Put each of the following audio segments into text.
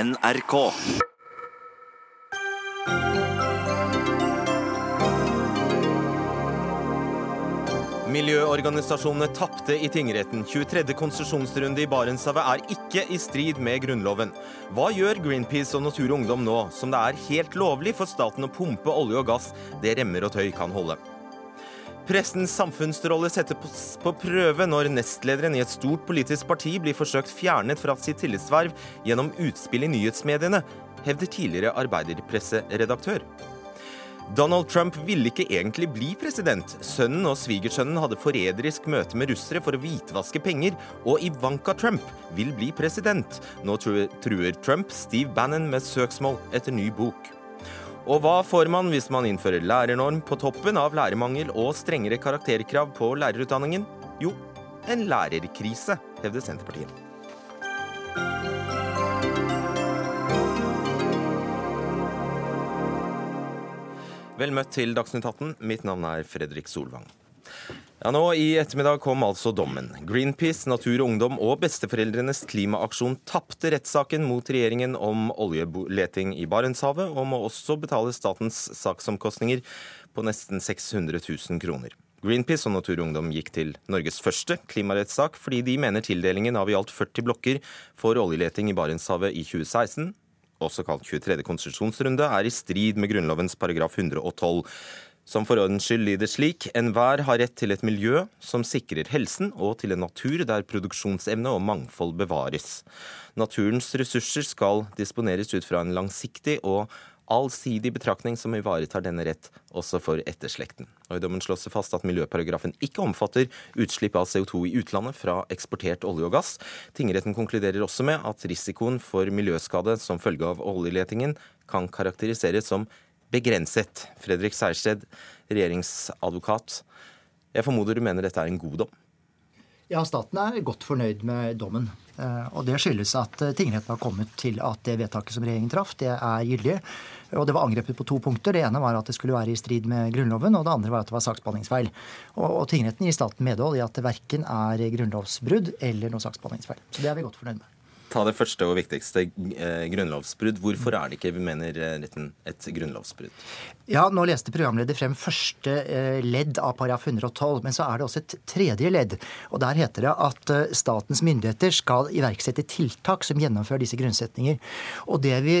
NRK. Miljøorganisasjonene tapte i tingretten. 23. konsesjonsrunde i Barentshavet er ikke i strid med Grunnloven. Hva gjør Greenpeace og Natur og Ungdom nå, som det er helt lovlig for staten å pumpe olje og gass det remmer og tøy kan holde? Pressens samfunnsrolle settes på prøve når nestlederen i et stort politisk parti blir forsøkt fjernet fra sitt tillitsverv gjennom utspill i nyhetsmediene, hevder tidligere arbeiderpresseredaktør. Donald Trump ville ikke egentlig bli president. Sønnen og svigersønnen hadde forræderisk møte med russere for å hvitvaske penger, og Ivanka Trump vil bli president. Nå truer Trump Steve Bannon med søksmål etter ny bok. Og hva får man hvis man innfører lærernorm på toppen av lærermangel og strengere karakterkrav på lærerutdanningen? Jo, en lærerkrise, hevder Senterpartiet. Vel møtt til Dagsnytt 18. Mitt navn er Fredrik Solvang. Ja, nå I ettermiddag kom altså dommen. Greenpeace, Natur og Ungdom og Besteforeldrenes klimaaksjon tapte rettssaken mot regjeringen om oljeleting i Barentshavet, og må også betale statens saksomkostninger på nesten 600 000 kroner. Greenpeace og Natur og Ungdom gikk til Norges første klimarettssak fordi de mener tildelingen av i alt 40 blokker for oljeleting i Barentshavet i 2016 også kalt 23. konsesjonsrunde, er i strid med Grunnlovens paragraf 112, som for ordens skyld lyder slik enhver har rett til et miljø som sikrer helsen, og til en natur der produksjonsevne og mangfold bevares. Naturens ressurser skal disponeres ut fra en langsiktig og allsidig betraktning som ivaretar denne rett også for etterslekten. Og I dommen slås det fast at miljøparagrafen ikke omfatter utslipp av CO2 i utlandet fra eksportert olje og gass. Tingretten konkluderer også med at risikoen for miljøskade som følge av oljeletingen kan karakteriseres som begrenset. Fredrik Sejersted, regjeringsadvokat. Jeg formoder du mener dette er en god dom? Ja, staten er godt fornøyd med dommen. Eh, og Det skyldes at eh, tingretten har kommet til at det vedtaket som regjeringen traff, det er gyldig. Og Det var angrepet på to punkter. Det ene var at det skulle være i strid med Grunnloven, og det andre var at det var saksbehandlingsfeil. Og, Tingretten gir staten medhold i at det verken er grunnlovsbrudd eller noe saksbehandlingsfeil. Så det er vi godt fornøyd med ta det første og viktigste, eh, grunnlovsbrudd. Hvorfor er det ikke, vi mener, eh, retten et grunnlovsbrudd? Ja, Nå leste programleder frem første eh, ledd av paragraf 112, men så er det også et tredje ledd. Og Der heter det at statens myndigheter skal iverksette tiltak som gjennomfører disse grunnsetninger. Og det vi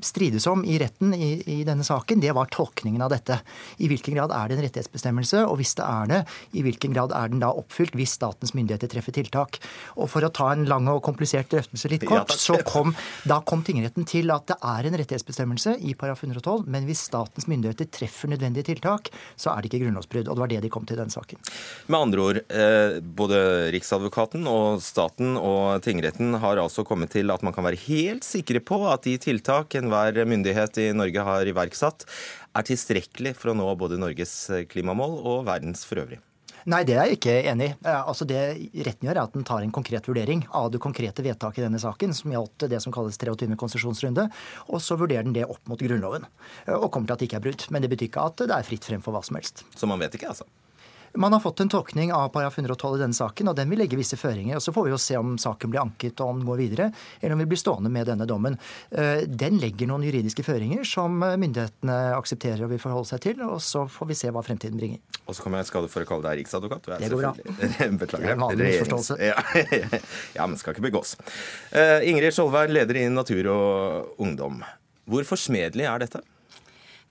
strides om i retten i, i denne saken, det var tolkningen av dette. I hvilken grad er det en rettighetsbestemmelse, og hvis det er det, i hvilken grad er den da oppfylt hvis statens myndigheter treffer tiltak. Og For å ta en lang og komplisert drøftelse så litt kort, så kom, da kom tingretten til at det er en rettighetsbestemmelse i paragraf 112, men hvis statens myndigheter treffer nødvendige tiltak, så er det ikke grunnlovsbrudd. Og det var det de kom til i denne saken. Med andre ord, eh, både Riksadvokaten og staten og tingretten har altså kommet til at man kan være helt sikre på at de tiltak enhver myndighet i Norge har iverksatt, er tilstrekkelig for å nå både Norges klimamål og verdens for øvrig. Nei, det er jeg ikke enig i. Eh, altså Det retten gjør, er at den tar en konkret vurdering av det konkrete vedtaket i denne saken, som gjaldt det som kalles 23. konsesjonsrunde, og så vurderer den det opp mot Grunnloven. Eh, og kommer til at det ikke er brudd. Men det betyr ikke at det er fritt frem for hva som helst. Så man vet ikke, altså? Man har fått en tolkning av paragraf 112 i denne saken, og den vil legge visse føringer. og Så får vi jo se om saken blir anket og om den går videre, eller om vi blir stående med denne dommen. Eh, den legger noen juridiske føringer som myndighetene aksepterer og vil forholde seg til, og så får vi se hva fremtiden bringer. Og så kommer jeg i skade for å kalle deg riksadvokat. det går bra. Beklager. Det er en vanlig misforståelse. Ja, ja, men skal ikke begås. Uh, Ingrid Skjoldvær, leder i Natur og Ungdom. Hvor forsmedelig er dette?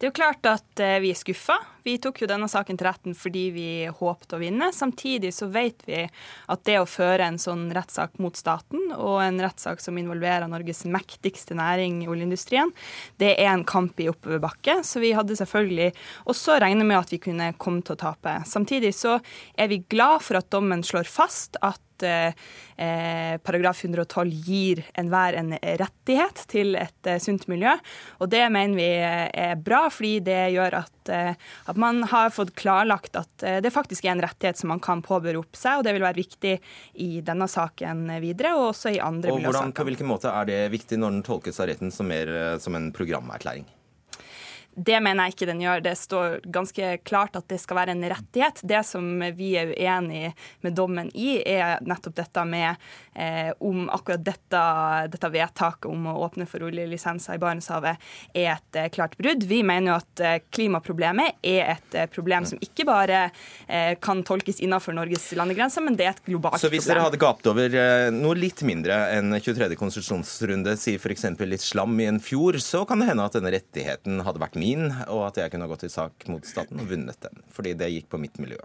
Det er jo klart at eh, vi er skuffa. Vi tok jo denne saken til retten fordi vi håpte å vinne. Samtidig så vet vi at det å føre en sånn rettssak mot staten, og en rettssak som involverer Norges mektigste næring, oljeindustrien, det er en kamp i oppoverbakke. Så vi hadde selvfølgelig også regnet med at vi kunne komme til å tape. Samtidig så er vi glad for at dommen slår fast at eh, paragraf 112 gir enhver en rettighet til et eh, sunt miljø. Og det mener vi er bra, fordi det gjør at, eh, at, man har fått klarlagt at eh, det faktisk er en rettighet som man kan påberope seg, og det vil være viktig i denne saken videre, og også i andre og hvordan, På hvilken måte er det viktig når den tolkes av retten som mer som en programerklæring? Det mener jeg ikke den gjør. Det står ganske klart at det skal være en rettighet. Det som vi er uenig med dommen i, er nettopp dette med eh, om akkurat dette, dette, vedtaket om å åpne for oljelisenser i Barentshavet er et eh, klart brudd. Vi mener jo at eh, klimaproblemet er et eh, problem som ikke bare eh, kan tolkes innenfor Norges landegrenser, men det er et globalt problem. Så hvis dere hadde gapt over eh, noe litt mindre enn 23. konsesjonsrunde, sier f.eks. litt slam i en fjord, så kan det hende at denne rettigheten hadde vært min, og at jeg kunne gått i sak mot staten og vunnet den. Fordi det gikk på mitt miljø.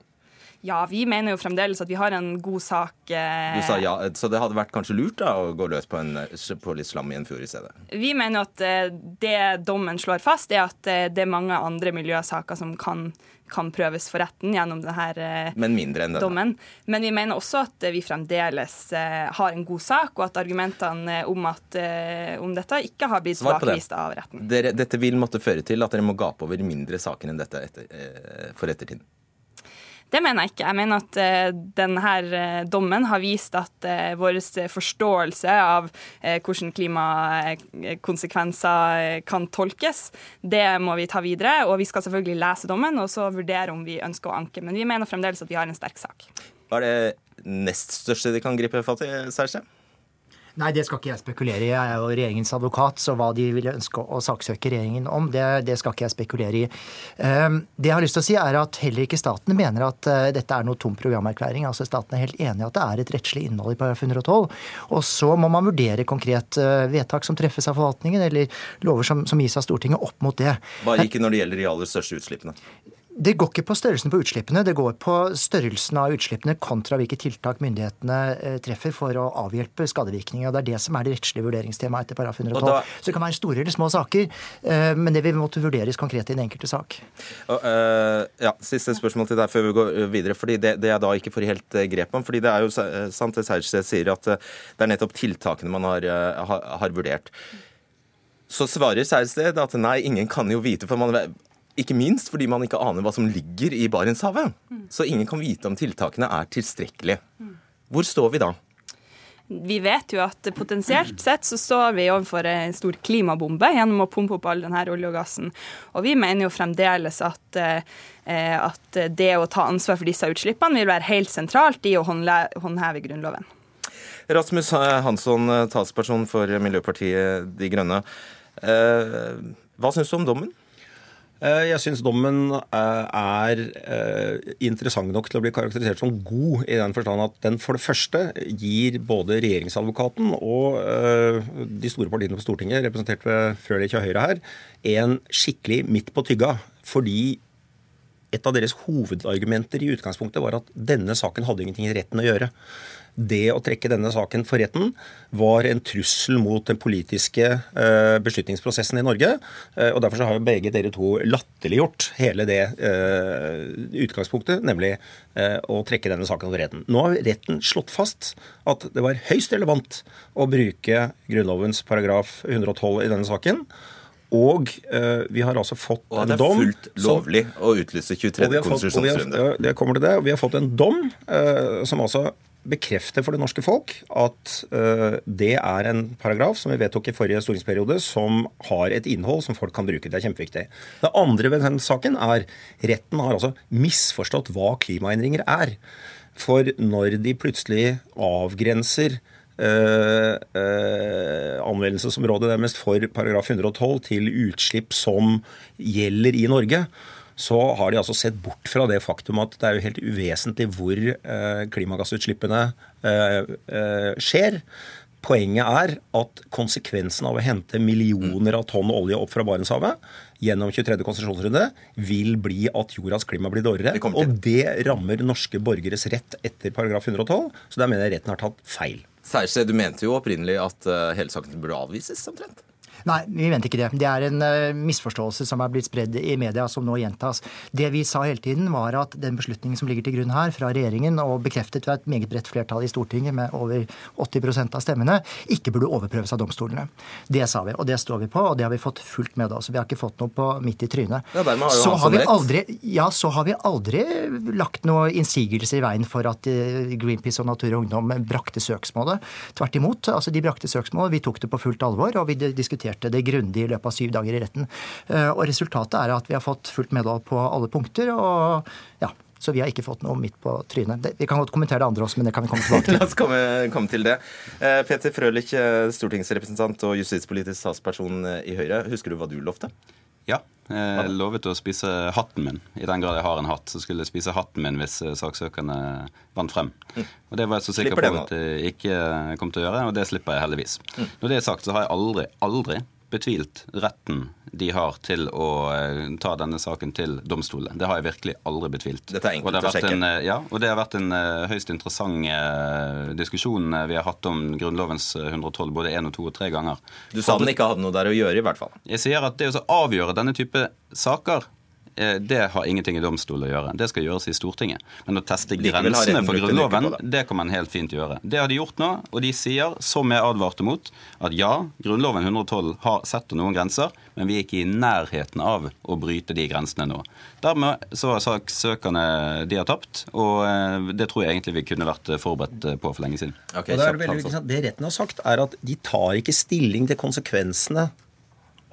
Ja, vi mener jo fremdeles at vi har en god sak. Eh... Du sa ja, Så det hadde vært kanskje lurt da å gå løs på, en, på litt slam i en fjord i stedet? Vi mener at eh, det dommen slår fast, er at eh, det er mange andre miljøsaker som kan, kan prøves for retten gjennom denne eh, Men mindre enn denne. dommen. Men vi mener også at vi fremdeles har en god sak, og at argumentene om, at, om dette ikke har blitt tilbakevist av retten. Dere, dette vil måtte føre til at dere må gape over mindre saker enn dette etter, for ettertiden? Det mener jeg ikke. Jeg mener at uh, denne uh, dommen har vist at uh, vår forståelse av hvordan klimakonsekvenser kan tolkes, det må vi ta videre. Og vi skal selvfølgelig lese dommen og så vurdere om vi ønsker å anke. Men vi mener fremdeles at vi har en sterk sak. Hva er det nest største de kan gripe fatt i, Serge? Nei, det skal ikke jeg spekulere i. Jeg er jo regjeringens advokat, så hva de vil ønske å saksøke regjeringen om, det, det, skal ikke jeg spekulere i. Ehm, det jeg har lyst til å si, er at heller ikke staten mener at eh, dette er noe tom programerklæring. Altså Staten er helt enig i at det er et rettslig innhold i paragraf 112. Og så må man vurdere konkret eh, vedtak som treffes av forvaltningen, eller lover som, som gis av Stortinget, opp mot det. Bare ikke når det gjelder de aller største utslippene? Det går ikke på størrelsen på utslippene, det går på størrelsen av utslippene kontra hvilke tiltak myndighetene eh, treffer for å avhjelpe skadevirkninger. og Det er det som er det rettslige vurderingstemaet etter paragraf 112. Da, så det kan være store eller små saker, eh, men det vil måtte vurderes konkret i den enkelte sak. Og, uh, ja, Siste spørsmål til deg før vi går videre. fordi det, det jeg da ikke får helt grep om, fordi det er jo sant det Sejersted sier, at det er nettopp tiltakene man har, har, har vurdert. Så svarer Sejersted at nei, ingen kan jo vite, for man ikke minst fordi man ikke aner hva som ligger i Barentshavet. Så ingen kan vite om tiltakene er tilstrekkelige. Hvor står vi da? Vi vet jo at potensielt sett så står vi overfor en stor klimabombe gjennom å pumpe opp all denne olje og gassen. Og vi mener jo fremdeles at, eh, at det å ta ansvar for disse utslippene vil være helt sentralt i å håndheve Grunnloven. Rasmus Hansson, talsperson for Miljøpartiet De Grønne. Eh, hva syns du om dommen? Eh, jeg syns dommen eh, er eh, interessant nok til å bli karakterisert som god, i den forstand at den for det første gir både regjeringsadvokaten og de store partiene på Stortinget, representert ved Frølich og Høyre her, en skikkelig midt på tygga. Fordi et av deres hovedargumenter i utgangspunktet var at denne saken hadde ingenting i retten å gjøre det å trekke denne saken for retten var en trussel mot den politiske eh, beslutningsprosessen i Norge. Eh, og Derfor så har jo begge dere to latterliggjort hele det eh, utgangspunktet, nemlig å trekke denne saken for retten. Nå har retten slått fast at det var høyst relevant å bruke Grunnlovens paragraf 112 i denne saken. Og uh, vi har altså fått en dom Og det er fullt lovlig som, å utlyse 23. konstitusjonsrunde. Det kommer til det. Og vi har fått en dom uh, som altså bekrefte for det norske folk at uh, det er en paragraf som vi vedtok i forrige stortingsperiode, som har et innhold som folk kan bruke. Det er kjempeviktig. Det andre ved den saken er retten har altså misforstått hva klimaendringer er. For når de plutselig avgrenser Uh, uh, anvendelsesområdet deres for paragraf 112 til utslipp som gjelder i Norge, så har de altså sett bort fra det faktum at det er jo helt uvesentlig hvor eh, klimagassutslippene eh, eh, skjer. Poenget er at konsekvensen av å hente millioner av tonn olje opp fra Barentshavet gjennom 23. konsesjonsrunde vil bli at jordas klima blir dårligere. Og det rammer norske borgeres rett etter paragraf 112. Så der mener jeg retten har tatt feil. Seierse, du mente jo opprinnelig at hele saken burde avvises, omtrent? Nei, vi mente ikke det. Det er en uh, misforståelse som er blitt spredd i media, som nå gjentas. Det vi sa hele tiden, var at den beslutningen som ligger til grunn her fra regjeringen, og bekreftet ved et meget bredt flertall i Stortinget med over 80% av stemmene, ikke burde overprøves av domstolene. Det sa vi, og det står vi på, og det har vi fått fullt med oss. Vi har ikke fått noe på midt i trynet. Ja, har så, har vi aldri, ja, så har vi aldri lagt noen innsigelser i veien for at eh, Greenpeace og Natur og Ungdom brakte søksmålet. Tvert imot. altså De brakte søksmålet, vi tok det på fullt alvor, og vi diskuterte debatterte det grundig i løpet av syv dager i retten. Og resultatet er at vi har fått fullt medhold på alle punkter. og ja, så vi har ikke fått noe midt på trynet. Vi kan godt kommentere det andre også, men det kan vi komme tilbake til. La oss komme, komme til det. Peter Frølich, stortingsrepresentant og justispolitisk talsperson i Høyre. Husker du hva du lovte? Ja. Jeg lovet å spise hatten min. I den grad jeg har en hatt, så skulle jeg spise hatten min hvis saksøkerne vant frem. Mm. Og Det var jeg så sikker på at jeg ikke kom til å gjøre, og det slipper jeg heldigvis. Mm. Når det er sagt, så har jeg aldri, aldri betvilt retten de har til å eh, ta denne saken til domstolen. Det har jeg virkelig aldri betvilt. Dette er enkelt å sjekke. En, eh, ja, og det har vært en uh, høyst interessant diskusjon vi har hatt om Grunnlovens 112 både én og to og tre ganger. Du sa den ikke hadde noe der å gjøre, i hvert fall. Jeg sier at det å avgjøre denne type saker Eh, det har ingenting i domstolen å gjøre. Det skal gjøres i Stortinget. Men å teste grensene for Grunnloven, det kan man helt fint gjøre. Det har de gjort nå, og de sier, som jeg advarte mot, at ja, Grunnloven 112 har setter noen grenser, men vi er ikke i nærheten av å bryte de grensene nå. Dermed så har saksøkerne de har tapt, og eh, det tror jeg egentlig vi kunne vært forberedt på for lenge siden. Okay, og det, er veldig, det retten har sagt, er at de tar ikke stilling til konsekvensene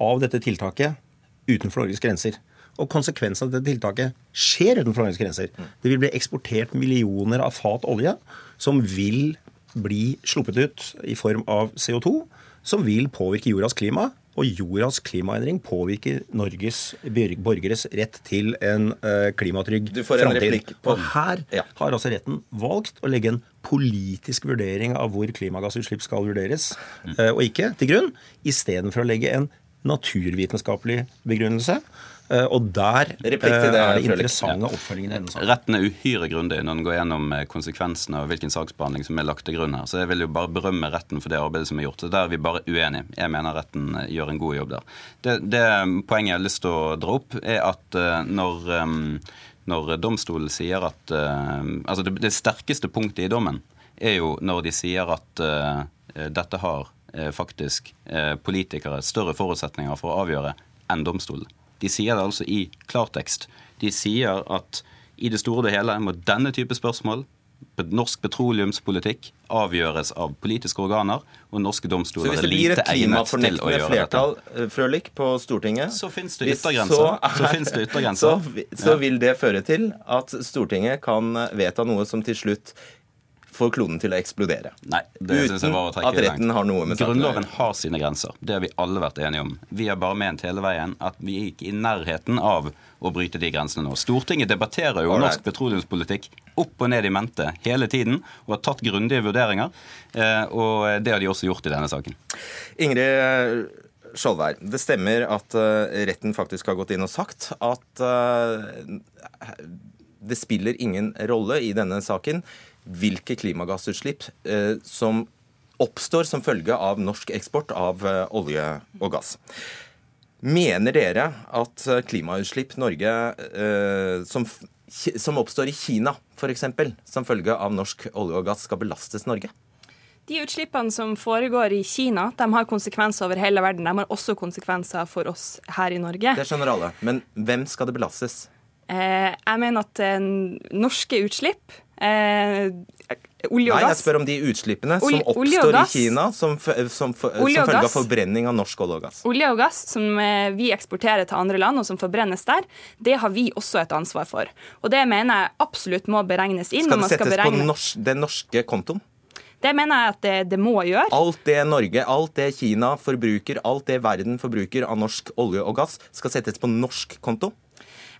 av dette tiltaket utenfor Norges grenser. Og konsekvensen av dette tiltaket skjer utenfor Norges grenser. Det vil bli eksportert millioner av fat olje som vil bli sluppet ut i form av CO2, som vil påvirke jordas klima. Og jordas klimaendring påvirker Norges borgeres rett til en uh, klimatrygg framtid. Og her ja. har altså retten valgt å legge en politisk vurdering av hvor klimagassutslipp skal vurderes, uh, og ikke til grunn, istedenfor å legge en naturvitenskapelig begrunnelse. Eh, og der det, eh, er det interessante oppfølgingen i denne saken. Retten er uhyre grundig når den går gjennom eh, konsekvensene og hvilken saksbehandling som er lagt til grunn her. Så jeg vil jo bare berømme retten for det arbeidet som er gjort. Så Der er vi bare uenige. Jeg mener retten gjør en god jobb der. Det, det poenget jeg har lyst til å dra opp, er at når, når domstolen sier at Altså det, det sterkeste punktet i dommen er jo når de sier at dette har faktisk politikere større forutsetninger for å avgjøre enn domstolen. De sier det altså i klartekst. De sier at i det store og hele må denne type spørsmål norsk petroleumspolitikk avgjøres av politiske organer, og norske domstoler er lite egnet til å gjøre flertall, dette. Eh, Frølik, på Stortinget, så finnes det yttergrenser. Så, så, det yttergrenser. så, så vil det føre til at Stortinget kan vedta noe som til slutt får kloden til å eksplodere. Nei, det Uten jeg var å at retten har noe med saken Grunnloven har sine grenser. Det har vi alle vært enige om. Vi har bare ment hele veien at vi gikk i nærheten av å bryte de grensene nå. Stortinget debatterer jo norsk petroleumspolitikk opp og ned i mente hele tiden og har tatt grundige vurderinger. Eh, og det har de også gjort i denne saken. Ingrid Skjoldvær, det stemmer at eh, retten faktisk har gått inn og sagt at eh, det spiller ingen rolle i denne saken hvilke klimagassutslipp eh, som oppstår som følge av norsk eksport av eh, olje og gass. Mener dere at eh, klimautslipp Norge som, som oppstår i Kina f.eks., som følge av norsk olje og gass, skal belastes Norge? De utslippene som foregår i Kina, de har konsekvenser over hele verden. De har også konsekvenser for oss her i Norge. Det skjønner alle. Men hvem skal det belastes? Eh, jeg mener at eh, norske utslipp Eh, olje og gass. Nei, jeg spør om de utslippene som oppstår i Kina som, som, som følge av forbrenning av norsk olje og gass. Olje og gass som eh, vi eksporterer til andre land, og som forbrennes der, det har vi også et ansvar for. Og det mener jeg absolutt må beregnes inn. Skal det settes skal på norsk, den norske kontoen? Det mener jeg at det, det, må gjøre. Alt det Norge, alt det Kina forbruker, alt det verden forbruker av norsk olje og gass, skal settes på norsk konto?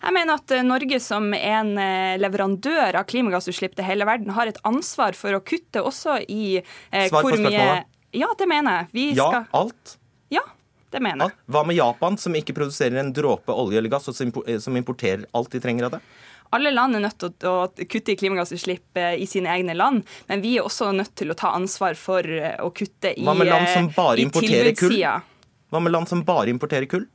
Jeg mener at eh, Norge som en eh, leverandør av klimagassutslipp til hele verden har et ansvar for å kutte også i eh, Svar på spørsmålet. Ja, det mener jeg. Vi ja, skal... alt? Ja, det mener jeg. Hva med Japan, som ikke produserer en dråpe olje eller gass, og som importerer alt de trenger av det? Alle land er nødt til å kutte i klimagassutslipp i sine egne land, men vi er også nødt til å ta ansvar for å kutte i, Hva med land som bare importerer kull? Hva med land som bare importerer kull?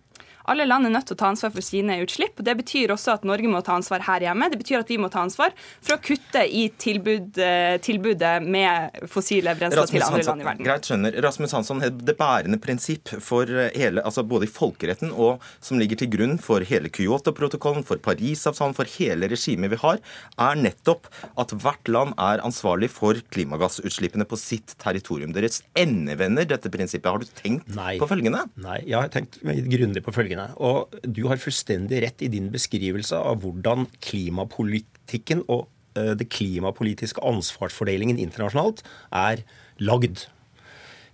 Alle land er nødt til å ta ansvar for sine utslipp. og Det betyr også at Norge må ta ansvar her hjemme. Det betyr at vi må ta ansvar for å kutte i tilbud, eh, tilbudet med fossile brensler til andre land i verden. Greit, skjønner. Rasmus Hansson, det bærende prinsipp for eh, hele, altså både i folkeretten og som ligger til grunn for hele Kyoto-protokollen, for Parisavtalen, for hele regimet vi har, er nettopp at hvert land er ansvarlig for klimagassutslippene på sitt territorium. Deres endevender dette prinsippet. Har du tenkt Nei. på følgende? Nei, jeg har tenkt grundig på følgende. Og du har fullstendig rett i din beskrivelse av hvordan klimapolitikken og eh, det klimapolitiske ansvarsfordelingen internasjonalt er lagd.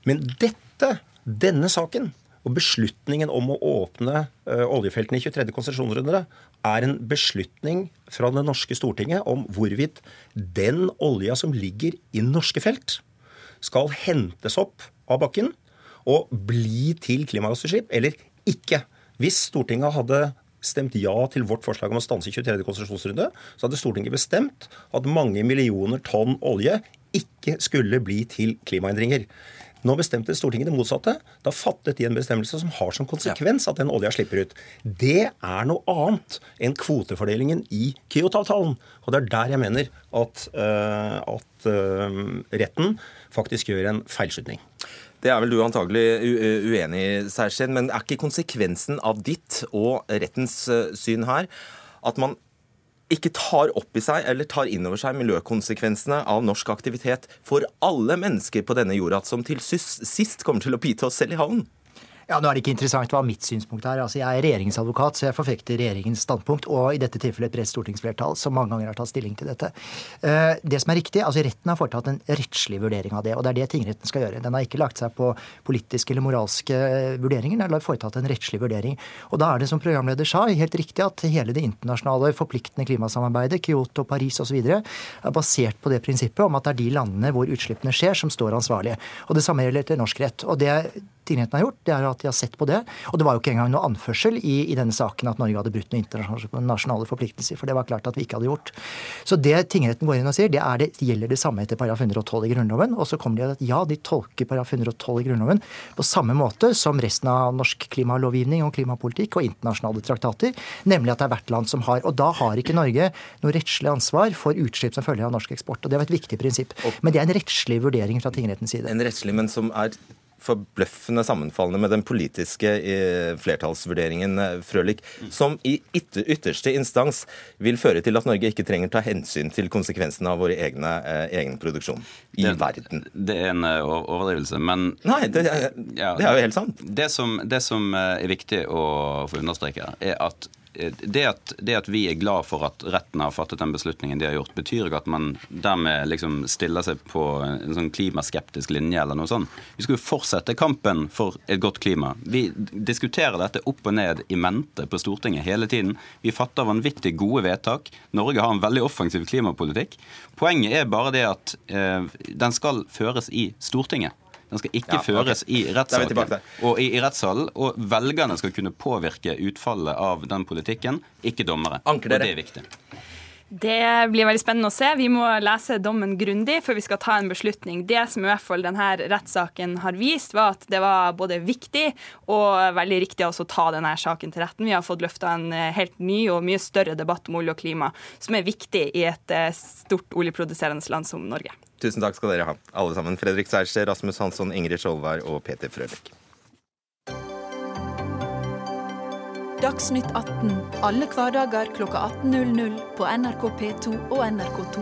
Men dette, denne saken, og beslutningen om å åpne uh, oljefeltene i 23. konsesjonsrunde er en beslutning fra det norske Stortinget om hvorvidt den olja som ligger i norske felt, skal hentes opp av bakken og bli til klimagassutslipp eller ikke. Hvis Stortinget hadde stemt ja til vårt forslag om å stanse 23. konsesjonsrunde, så hadde Stortinget bestemt at mange millioner tonn olje ikke skulle bli til klimaendringer. Nå bestemte Stortinget det motsatte. Da fattet de en bestemmelse som har som konsekvens at den olja slipper ut. Det er noe annet enn kvotefordelingen i Kyoto-avtalen. Og det er der jeg mener at, uh, at uh, retten faktisk gjør en feilslutning. Det er vel du antagelig uenig i, Seirsten, men er ikke konsekvensen av ditt og rettens eh, syn her at man ikke tar opp i seg eller tar inn over seg miljøkonsekvensene av norsk aktivitet for alle mennesker på denne jorda, som til sist kommer til å bite oss selv i havnen? Ja, Nå er det ikke interessant hva mitt synspunkt er. Altså, Jeg er regjeringsadvokat, så jeg forfekter regjeringens standpunkt, og i dette tilfellet et bredt stortingsflertall som mange ganger har tatt stilling til dette. Eh, det som er riktig, altså Retten har foretatt en rettslig vurdering av det, og det er det tingretten skal gjøre. Den har ikke lagt seg på politiske eller moralske eh, vurderinger, den har foretatt en rettslig vurdering. Og da er det, som programleder sa, helt riktig at hele det internasjonale forpliktende klimasamarbeidet, Kyoto, Paris osv., er basert på det prinsippet om at det er de landene hvor utslippene skjer, som står ansvarlige. Og det samme gjelder til norsk rett. Og det tingretten har gjort, det er at de har sett på det. Og det var jo ikke engang noe anførsel i, i denne saken at Norge hadde brutt noen internasjonale forpliktelser. For det var klart at vi ikke hadde gjort. Så det tingretten går inn og sier, det, det, gjelder det samme etter paragraf 112 i Grunnloven. Og så kommer de at ja, de tolker paragraf 112 i Grunnloven på samme måte som resten av norsk klimalovgivning og klimapolitikk og internasjonale traktater, nemlig at det er hvert land som har. Og da har ikke Norge noe rettslig ansvar for utslipp som følger av norsk eksport. Og det var et viktig prinsipp. Men det er en rettslig vurdering fra tingrettens side. En rettslig, men som er forbløffende sammenfallende med den politiske eh, flertallsvurderingen, eh, Frølich, som i ytterste instans vil føre til at Norge ikke trenger ta hensyn til konsekvensene av vår egne, eh, egen produksjon i det, verden. Det er en overdrivelse, men Nei, det, det er jo helt sant. Det som, det som er viktig å få understreke, er at det at, det at, vi er glad for at retten har fattet den beslutningen de har gjort, betyr ikke at man dermed liksom stiller seg på en sånn klimaskeptisk linje eller noe sånt. Vi skal jo fortsette kampen for et godt klima. Vi diskuterer dette opp og ned i mente på Stortinget hele tiden. Vi fatter vanvittig gode vedtak. Norge har en veldig offensiv klimapolitikk. Poenget er bare det at eh, den skal føres i Stortinget. Den skal ikke ja, føres okay. i rettssaken. Og i, i rettssalen, og velgerne skal kunne påvirke utfallet av den politikken, ikke dommere. Anker dere. Og det er viktig. Det blir veldig spennende å se. Vi må lese dommen grundig før vi skal ta en beslutning. Det som i hvert fall denne rettssaken har vist, var at det var både viktig og veldig riktig å ta denne saken til retten. Vi har fått løfta en eh, helt ny og mye større debatt om olje og klima, som er viktig i et eh, stort oljeproduserende land som Norge. Tusen takk skal dere ha, alle sammen. Fredrik Sejersted, Rasmus Hansson, Ingrid Skjoldvær og Peter Frølich. Dagsnytt 18 alle hverdager kl 18.00 på NRK P2 og NRK2.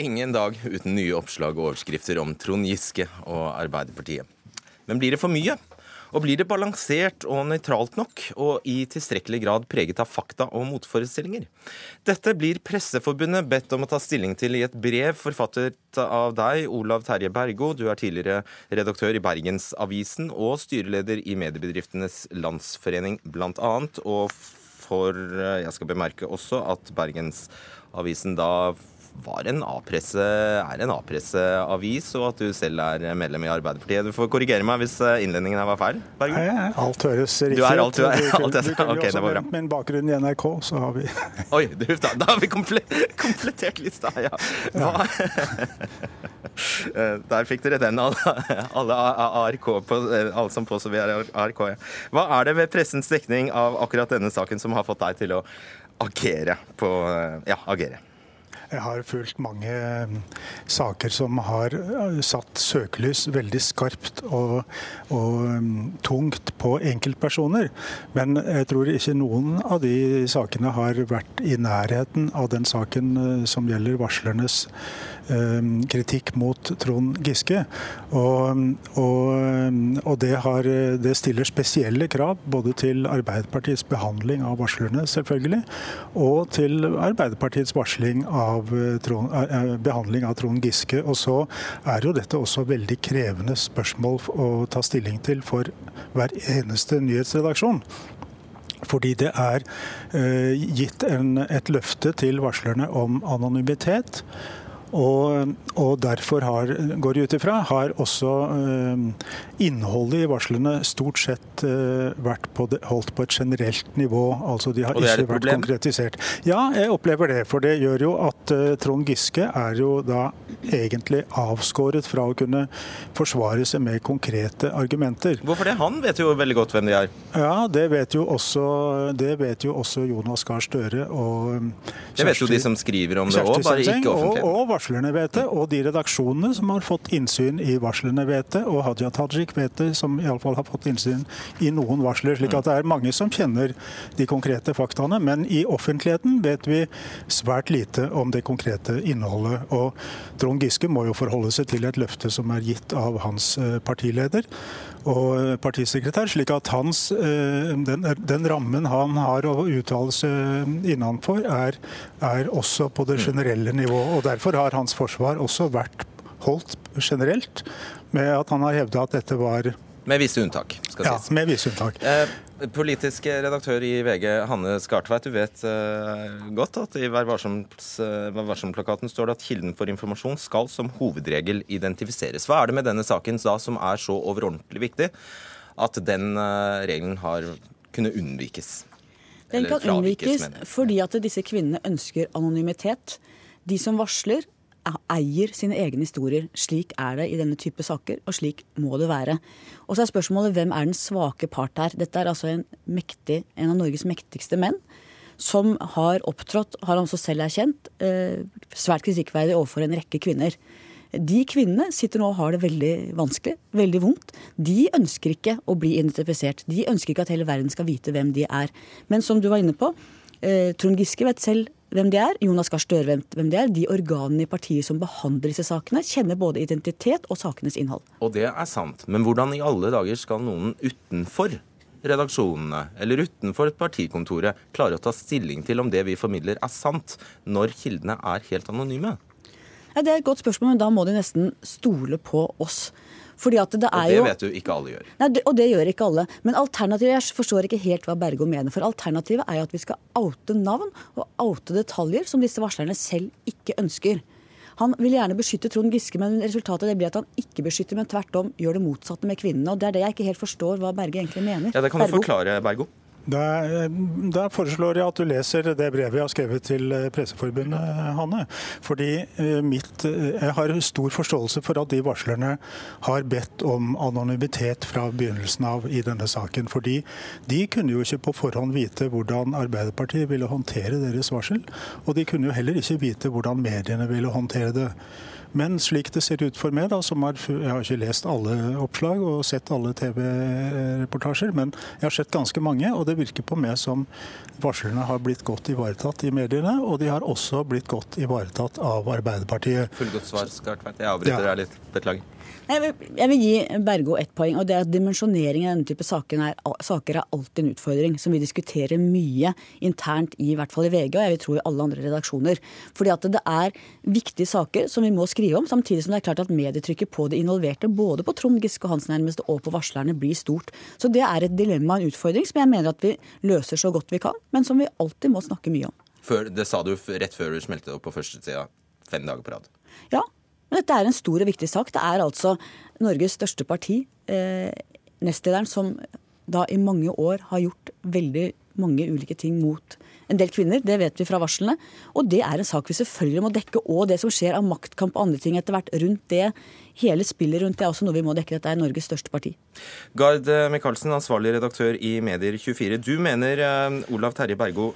Ingen dag uten nye oppslag og overskrifter om Trond Giske og Arbeiderpartiet. Men blir det for mye? Og blir det balansert og nøytralt nok, og i tilstrekkelig grad preget av fakta og motforestillinger? Dette blir Presseforbundet bedt om å ta stilling til i et brev forfattet av deg, Olav Terje Bergo. Du er tidligere redaktør i Bergensavisen og styreleder i Mediebedriftenes Landsforening, annet. Og for, jeg skal bemerke også at Bergensavisen da var en A-presse, er en A-presseavis, og at du selv er medlem i Arbeiderpartiet. Du får korrigere meg hvis eh, innledningen her var feil. Bergen. Nei, alt høres riktig Du er alt- du er- alt Du ok, det var bra. nevnt bakgrunn i NRK, så har vi Oi, du, da, da har vi komplettert lista, ja. Hva? Eh, Der fikk dere den, alle, alle ARK, på, eh, alle som påstår vi er ARK. Ja. Hva er det ved pressens dekning av akkurat denne saken som har fått deg til å agere på Ja, agere. Jeg har fulgt mange mm, saker som har eh, satt søkelys veldig skarpt og, og mm, tungt på enkeltpersoner. Men jeg tror ikke noen av de sakene har vært i nærheten av den saken eh, som gjelder varslernes eh, kritikk mot Trond Giske. Og, og, og det, har, det stiller spesielle krav både til Arbeiderpartiets behandling av varslerne, selvfølgelig, og til Arbeiderpartiets av eh, Trond, eh, behandling av Trond Giske. Og så er jo dette også veldig krevende spørsmål å ta stilling til for hver eneste nyhetsredaksjon. Fordi det er eh, gitt en, et løfte til varslerne om anonymitet. Og, og derfor har, går de ut ifra, har også eh, innholdet i varslene stort sett eh, vært på det, holdt på et generelt nivå. Altså de har ikke vært problem? konkretisert. Ja, jeg opplever det. For det gjør jo at eh, Trond Giske er jo da egentlig avskåret fra å kunne forsvare seg med konkrete argumenter. Hvorfor det? Han vet jo veldig godt hvem de er. Ja, det vet jo også, det vet jo også Jonas Gahr Støre og Kjersti, Det vet jo de som skriver om det òg, bare ikke ikke og, offentlig. og varslerne vet det, og de redaksjonene som har fått innsyn i varslene vet det, og Hadia Tajik vet det, som iallfall har fått innsyn i noen varsler. slik at det er mange som kjenner de konkrete faktaene. Men i offentligheten vet vi svært lite om det konkrete innholdet. Og Trond Giske må jo forholde seg til et løfte som er gitt av hans eh, partileder og partisekretær, slik at hans, eh, den, den rammen han har å uttale seg innenfor, er, er også på det generelle nivået. Og Derfor har hans forsvar også vært holdt generelt, med at han har hevda at dette var Med visse unntak, skal ja, sies. med visse unntak. Eh, politisk redaktør i VG, Hanne Skartveit, du vet eh, godt at i Vær eh, Vær varsom-plakaten står det at kilden for informasjon skal som hovedregel identifiseres. Hva er det med denne saken da som er så overordentlig viktig at den eh, regelen har kunnet unnvikes? Den kan unnvikes fordi at disse kvinnene ønsker anonymitet. De som varsler, eier sine egne historier. Slik er det i denne type saker, og slik må det være. Og så er spørsmålet hvem er den svake part her? Dette er altså en, mektig, en av Norges mektigste menn. Som har opptrådt, har han også selv erkjent, eh, svært kritikkverdig overfor en rekke kvinner. De kvinnene sitter nå og har det veldig vanskelig, veldig vondt. De ønsker ikke å bli identifisert. De ønsker ikke at hele verden skal vite hvem de er. Men som du var inne på, eh, Trond Giske vet selv hvem de er. Jonas Gahr Støre hvem de er. De organene i partiet som behandler disse sakene, kjenner både identitet og sakenes innhold. Og det er sant. Men hvordan i alle dager skal noen utenfor redaksjonene eller utenfor partikontoret klare å ta stilling til om det vi formidler er sant, når kildene er helt anonyme? Ja, det er et godt spørsmål, men da må de nesten stole på oss. Fordi at det Og er det jo... vet du ikke alle gjør. Nei, det, og det gjør ikke alle. Men alternativet, jeg forstår ikke helt hva Bergo mener. For alternativet er jo at vi skal oute navn og oute detaljer som disse varslerne selv ikke ønsker. Han vil gjerne beskytte Trond Giske, men resultatet det blir at han ikke beskytter, men tvert om gjør det motsatte med kvinnene. Og det er det jeg ikke helt forstår hva Berge egentlig mener. Ja, Det kan du Bergo? forklare, Bergo. Da, da foreslår jeg at du leser det brevet jeg har skrevet til eh, Presseforbundet, Hanne. Fordi eh, mitt, eh, jeg har stor forståelse for at de varslerne har bedt om anonymitet fra begynnelsen av i denne saken. Fordi de kunne jo ikke på forhånd vite hvordan Arbeiderpartiet ville håndtere deres varsel. Og de kunne jo heller ikke vite hvordan mediene ville håndtere det. Men slik det ser ut for meg, da, som har, jeg har ikke lest alle oppslag og sett alle TV-reportasjer, men jeg har sett ganske mange, og det virker på meg som varslerne har blitt godt ivaretatt i mediene, og de har også blitt godt ivaretatt av Arbeiderpartiet. Fullgodt svar, Skartveit. Jeg avbryter Ja. deg litt. Beklager. Nei, Jeg vil, gi Bergo ett poeng, og det er at dimensjonering av denne type saker er, saker er alltid en utfordring, som vi diskuterer mye internt i, i hvert fall i VG, og jeg vil tro i alle andre redaksjoner. Fordi at det er viktige saker som vi må skrive om, samtidig som det er klart at medietrykket på de involverte, både på Trond Giske hans nærmeste og på varslerne, blir stort. Så det er et dilemma, en utfordring, som jeg mener at vi løser så godt vi kan, men som vi alltid må snakke mye om. Før, det sa du rett før du smelte opp på førstesida. fem dager på rad. Ja, men dette er en stor og viktig sak. Det er altså Norges største parti, eh, nestlederen, som da i mange år har gjort veldig mange ulike ting mot en del kvinner. Det vet vi fra varslene. Og det er en sak vi selvfølgelig må dekke. Og det som skjer av maktkamp og andre ting etter hvert rundt det. Hele spillet rundt det er også noe vi må dekke. Dette er Norges største parti. Gard eh, Michaelsen, ansvarlig redaktør i Medier24. Du mener uh, Olav Terje Bergo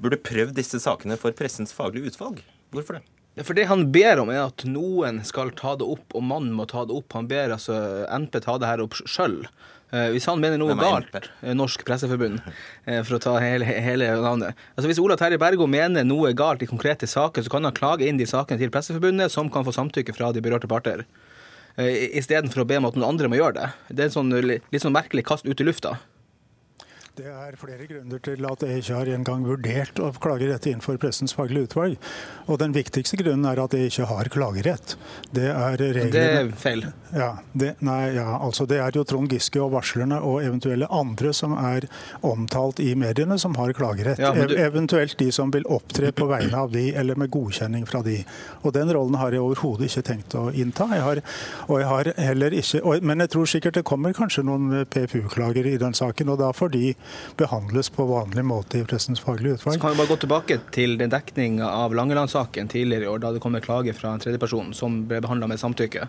burde prøvd disse sakene for Pressens faglige utvalg. Hvorfor det? For Det han ber om, er at noen skal ta det opp, og mannen må ta det opp. Han ber altså NP ta det her opp sjøl. Eh, hvis han mener noe galt, eh, Norsk Presseforbund, eh, for å ta hele, hele, navnet Altså Hvis Ola Terje Bergo mener noe galt i konkrete saker, så kan han klage inn de sakene til Presseforbundet, som kan få samtykke fra de berørte parter. Istedenfor å be om at noen andre må gjøre det. Det er en sånn, litt sånn merkelig kast ut i lufta. Det er flere grunner til at jeg ikke har engang vurdert å klage dette inn for Pressens faglige utvalg. Og Den viktigste grunnen er at jeg ikke har klagerett. Det er reglene Det er feil. Ja, det, nei, ja, altså det er jo Trond Giske og varslerne og eventuelle andre som er omtalt i mediene, som har klagerett. Ja, du... Eventuelt de som vil opptre på vegne av de, eller med godkjenning fra de. Og Den rollen har jeg overhodet ikke tenkt å innta. Jeg har, og jeg har heller ikke, og, men jeg tror sikkert det kommer kanskje noen PFU-klager i den saken. og da får de behandles på vanlig måte i Pressens faglige utvalg. Så kan vi bare gå tilbake til den dekninga av Langeland-saken tidligere i år, da det kom en klage fra en tredjeperson som ble behandla med samtykke.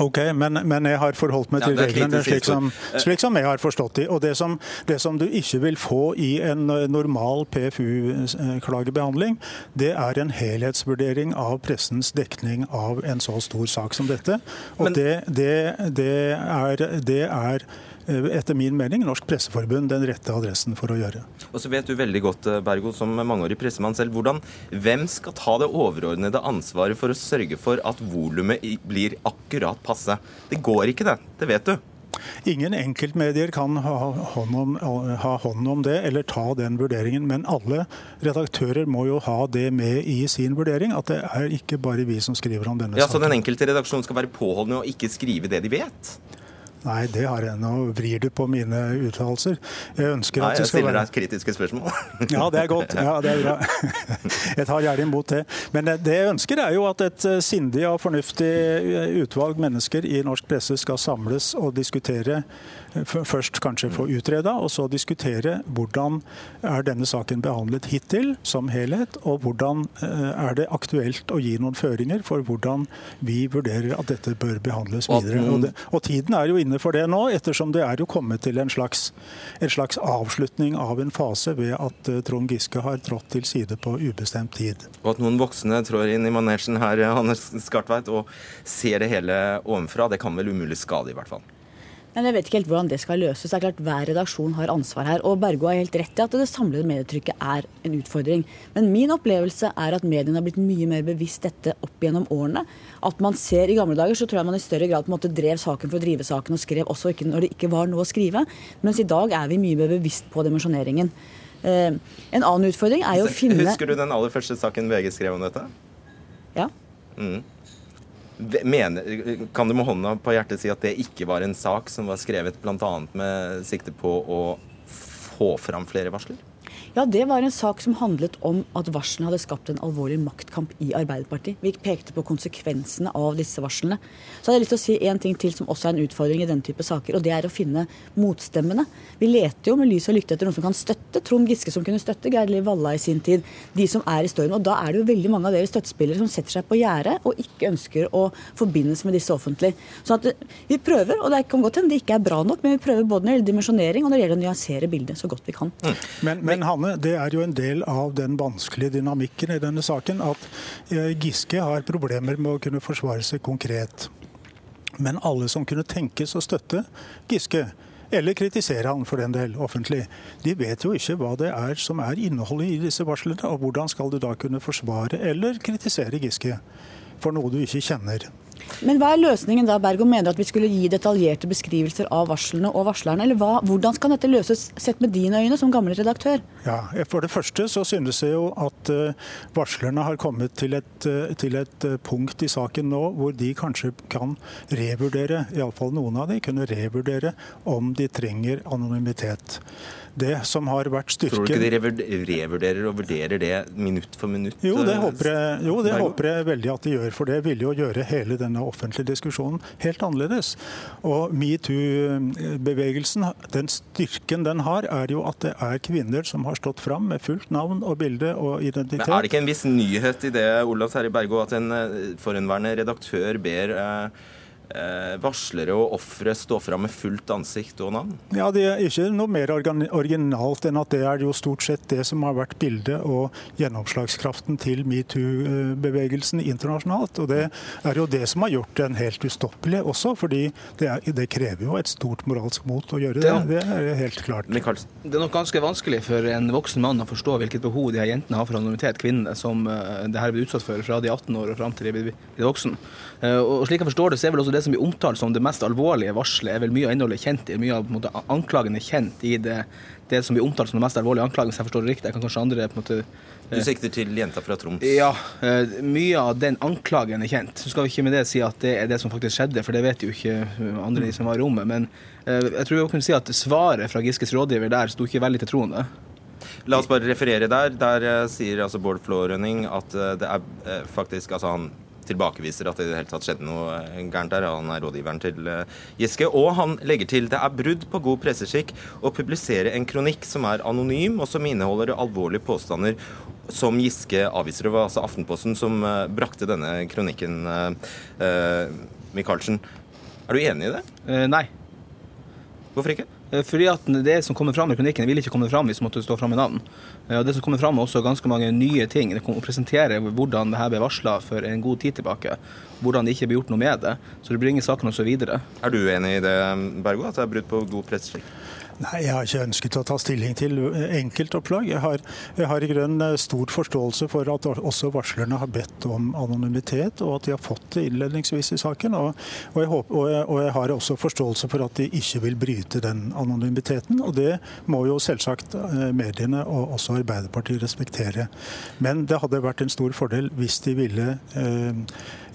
Ok, men, men, jeg har forholdt meg til ja, reglene slik som, slik som, jeg har forstått de. Og det som, det som, du ikke vil få i en normal PFU-klagebehandling, det er en helhetsvurdering av pressens dekning av en så stor sak som dette. Og men, det, det, det, er, det er Eh, etter min mening Norsk Presseforbund den rette adressen for å gjøre. Og så vet du veldig godt, eh, Bergo, som mangeårig pressemann selv, hvordan, hvem skal ta det overordnede ansvaret for å sørge for at volumet blir akkurat passe? Det går ikke, det. Det vet du. Ingen enkeltmedier kan ha hånd, om, ha hånd, om, det eller ta den vurderingen, men alle redaktører må jo ha det med i sin vurdering. At det er ikke bare vi som skriver om denne ja, saken. Så den enkelte redaksjon skal være påholdende og ikke skrive det de vet? Nei, det har jeg. Nå vrir du på mine uttalelser. Jeg ønsker Nei, jeg stiller deg kritiske spørsmål. ja, det er godt. Ja, det er bra. Jeg tar gjerne imot det. Men det jeg ønsker, er jo at et eh, sindig og fornuftig eh, utvalg mennesker i norsk presse skal samles og diskutere først kanskje få utreda, og så diskutere hvordan er denne saken behandlet hittil som helhet, og hvordan eh, er det aktuelt å gi noen føringer for hvordan vi vurderer at dette bør behandles videre. Og, det, og tiden er jo inne for det nå, ettersom det er jo kommet til en slags, en slags avslutning av en fase ved at eh, Trond Giske har trådt til side på ubestemt tid. Og at noen voksne trår inn i manesjen her, Hannes Skartveit, og ser det hele ovenfra, det kan vel umulig skade, i hvert fall? Men jeg vet ikke helt hvordan det skal løses. Det er klart Hver redaksjon har ansvar her. Og Bergo har helt rett i at det samlede medietrykket er en utfordring. Men min opplevelse er at mediene har blitt mye mer bevisst dette opp gjennom årene. At man ser I gamle dager så tror jeg man i større grad på en måte drev saken for å drive saken, og skrev også ikke når det ikke var noe å skrive. Mens i dag er vi mye mer bevisst på dimensjoneringen. Eh, en annen utfordring er jo å finne Husker du den aller første saken VG skrev om dette? Ja. Mm. Mener, kan du med hånda på hjertet si at det ikke var en sak som var skrevet bl.a. med sikte på å få fram flere varsler? Ja, Det var en sak som handlet om at varslene hadde skapt en alvorlig maktkamp i Arbeiderpartiet. Vi pekte på konsekvensene av disse varslene. Så hadde jeg lyst til å si en ting til som også er en utfordring i den type saker, og det er å finne motstemmene. Vi leter jo med lys og lykte etter noen som kan støtte Trond Giske, som kunne støtte Geir Liv Valla i sin tid. De som er i stormen. Og da er det jo veldig mange av dere støttespillere som setter seg på gjerdet og ikke ønsker å forbindes med disse offentlig. Så at vi prøver, og det kan godt hende det ikke er bra nok, men vi prøver både når det gjelder dimensjonering og når det gjelder å nyansere bildet så godt vi kan. Mm. Men, men han Anne, det er jo en del av den vanskelige dynamikken i denne saken at eh, Giske har problemer med å kunne forsvare seg konkret. Men alle som kunne tenkes å støtte Giske, eller kritisere han for den del offentlig. De vet jo ikke hva det er som er innholdet i disse varslene, og hvordan skal du da kunne forsvare eller kritisere Giske for noe du ikke kjenner. Men hva er løsningen da? Bergo mener at vi skulle gi detaljerte beskrivelser av varslene og varslerne. Eller hva, hvordan skal dette løses, sett med dine øyne som gammel redaktør? Ja, For det første så synes jeg jo at uh, varslerne har kommet til et, uh, til et uh, punkt i saken nå hvor de kanskje kan revurdere, iallfall noen av de, kunne revurdere om de trenger anonymitet det som har vært styrken Tror du ikke de revurderer og vurderer det minutt for minutt? Jo, det, håper jeg, jo, det håper jeg veldig at de gjør. For det vil jo gjøre hele denne offentlige diskusjonen helt annerledes. Og metoo-bevegelsen, den styrken den har, er jo at det er kvinner som har stått fram med fullt navn og bilde og identitet. Men Er det ikke en viss nyhet i det, Olav Terje Bergo, at en eh, forhenværende redaktør ber eh, Eh, varslere og ofre stå fram med fullt ansikt og navn? Ja, Det er ikke noe mer originalt enn at det er jo stort sett det som har vært bildet og gjennomslagskraften til metoo-bevegelsen internasjonalt. Og Det er jo det som har gjort den helt ustoppelig også, fordi det, er, det krever jo et stort moralsk mot å gjøre det. Det er helt klart. Det er nok ganske vanskelig for en voksen mann å forstå hvilket behov de her jentene har for anonymitet, kvinnene som uh, det her blir utsatt for fra de 18 år og fram til de blir voksen. Uh, og slik jeg forstår det, så er vel også det som blir omtalt som det mest alvorlige varselet, er vel mye av innholdet kjent i, mye av måte, anklagene kjent i det, det, som blir omtalt som det mest alvorlige anklagen, hvis jeg forstår det riktig. Jeg kan kanskje andre på en måte du eh, sikter til jenta fra Troms? Ja, eh, mye av den anklagen er kjent. Så skal vi ikke med det si at det er det som faktisk skjedde, for det vet jo ikke andre de som var i rommet. Men eh, jeg tror vi kunne si at svaret fra Giskes rådgiver der sto ikke veldig til troende. La oss bare referere der. Der sier altså Bård Flårønning at det er faktisk Altså han tilbakeviser at det i det hele tatt skjedde noe eh, gærent der. Han er rådgiveren til eh, Giske. Og han legger til det er brudd på god presseskikk å publisere en kronikk som er anonym, og som inneholder alvorlige påstander som Giske avviser. Det var altså Aftenposten som eh, brakte denne kronikken. Michaelsen. Er du enig i det? nei. Hvorfor ikke? Fordi at Det som kommer fram i kronikken, vil ikke komme fram hvis det måtte stå fram i navn. Og Det som kommer fram er også ganske mange nye ting. Det kommer å presentere hvordan det her ble varsla for en god tid tilbake. Hvordan det ikke ble gjort noe med det. Så det bringer saken også videre. Er du enig i det, Bergo, at det er brudd på god presseskikk? Nei, jeg har ikke ønsket å ta stilling til enkeltopplag. Jeg har, jeg har i grunnen eh, stor forståelse for at også varslerne har bedt om anonymitet, og at de har fått det innledningsvis i saken. Og, og, jeg, håper, og, jeg, og jeg, har også forståelse for at de ikke vil bryte den anonymiteten. Og det må jo selvsagt eh, mediene og også Arbeiderpartiet respektere. Men det hadde vært en stor fordel hvis de ville eh,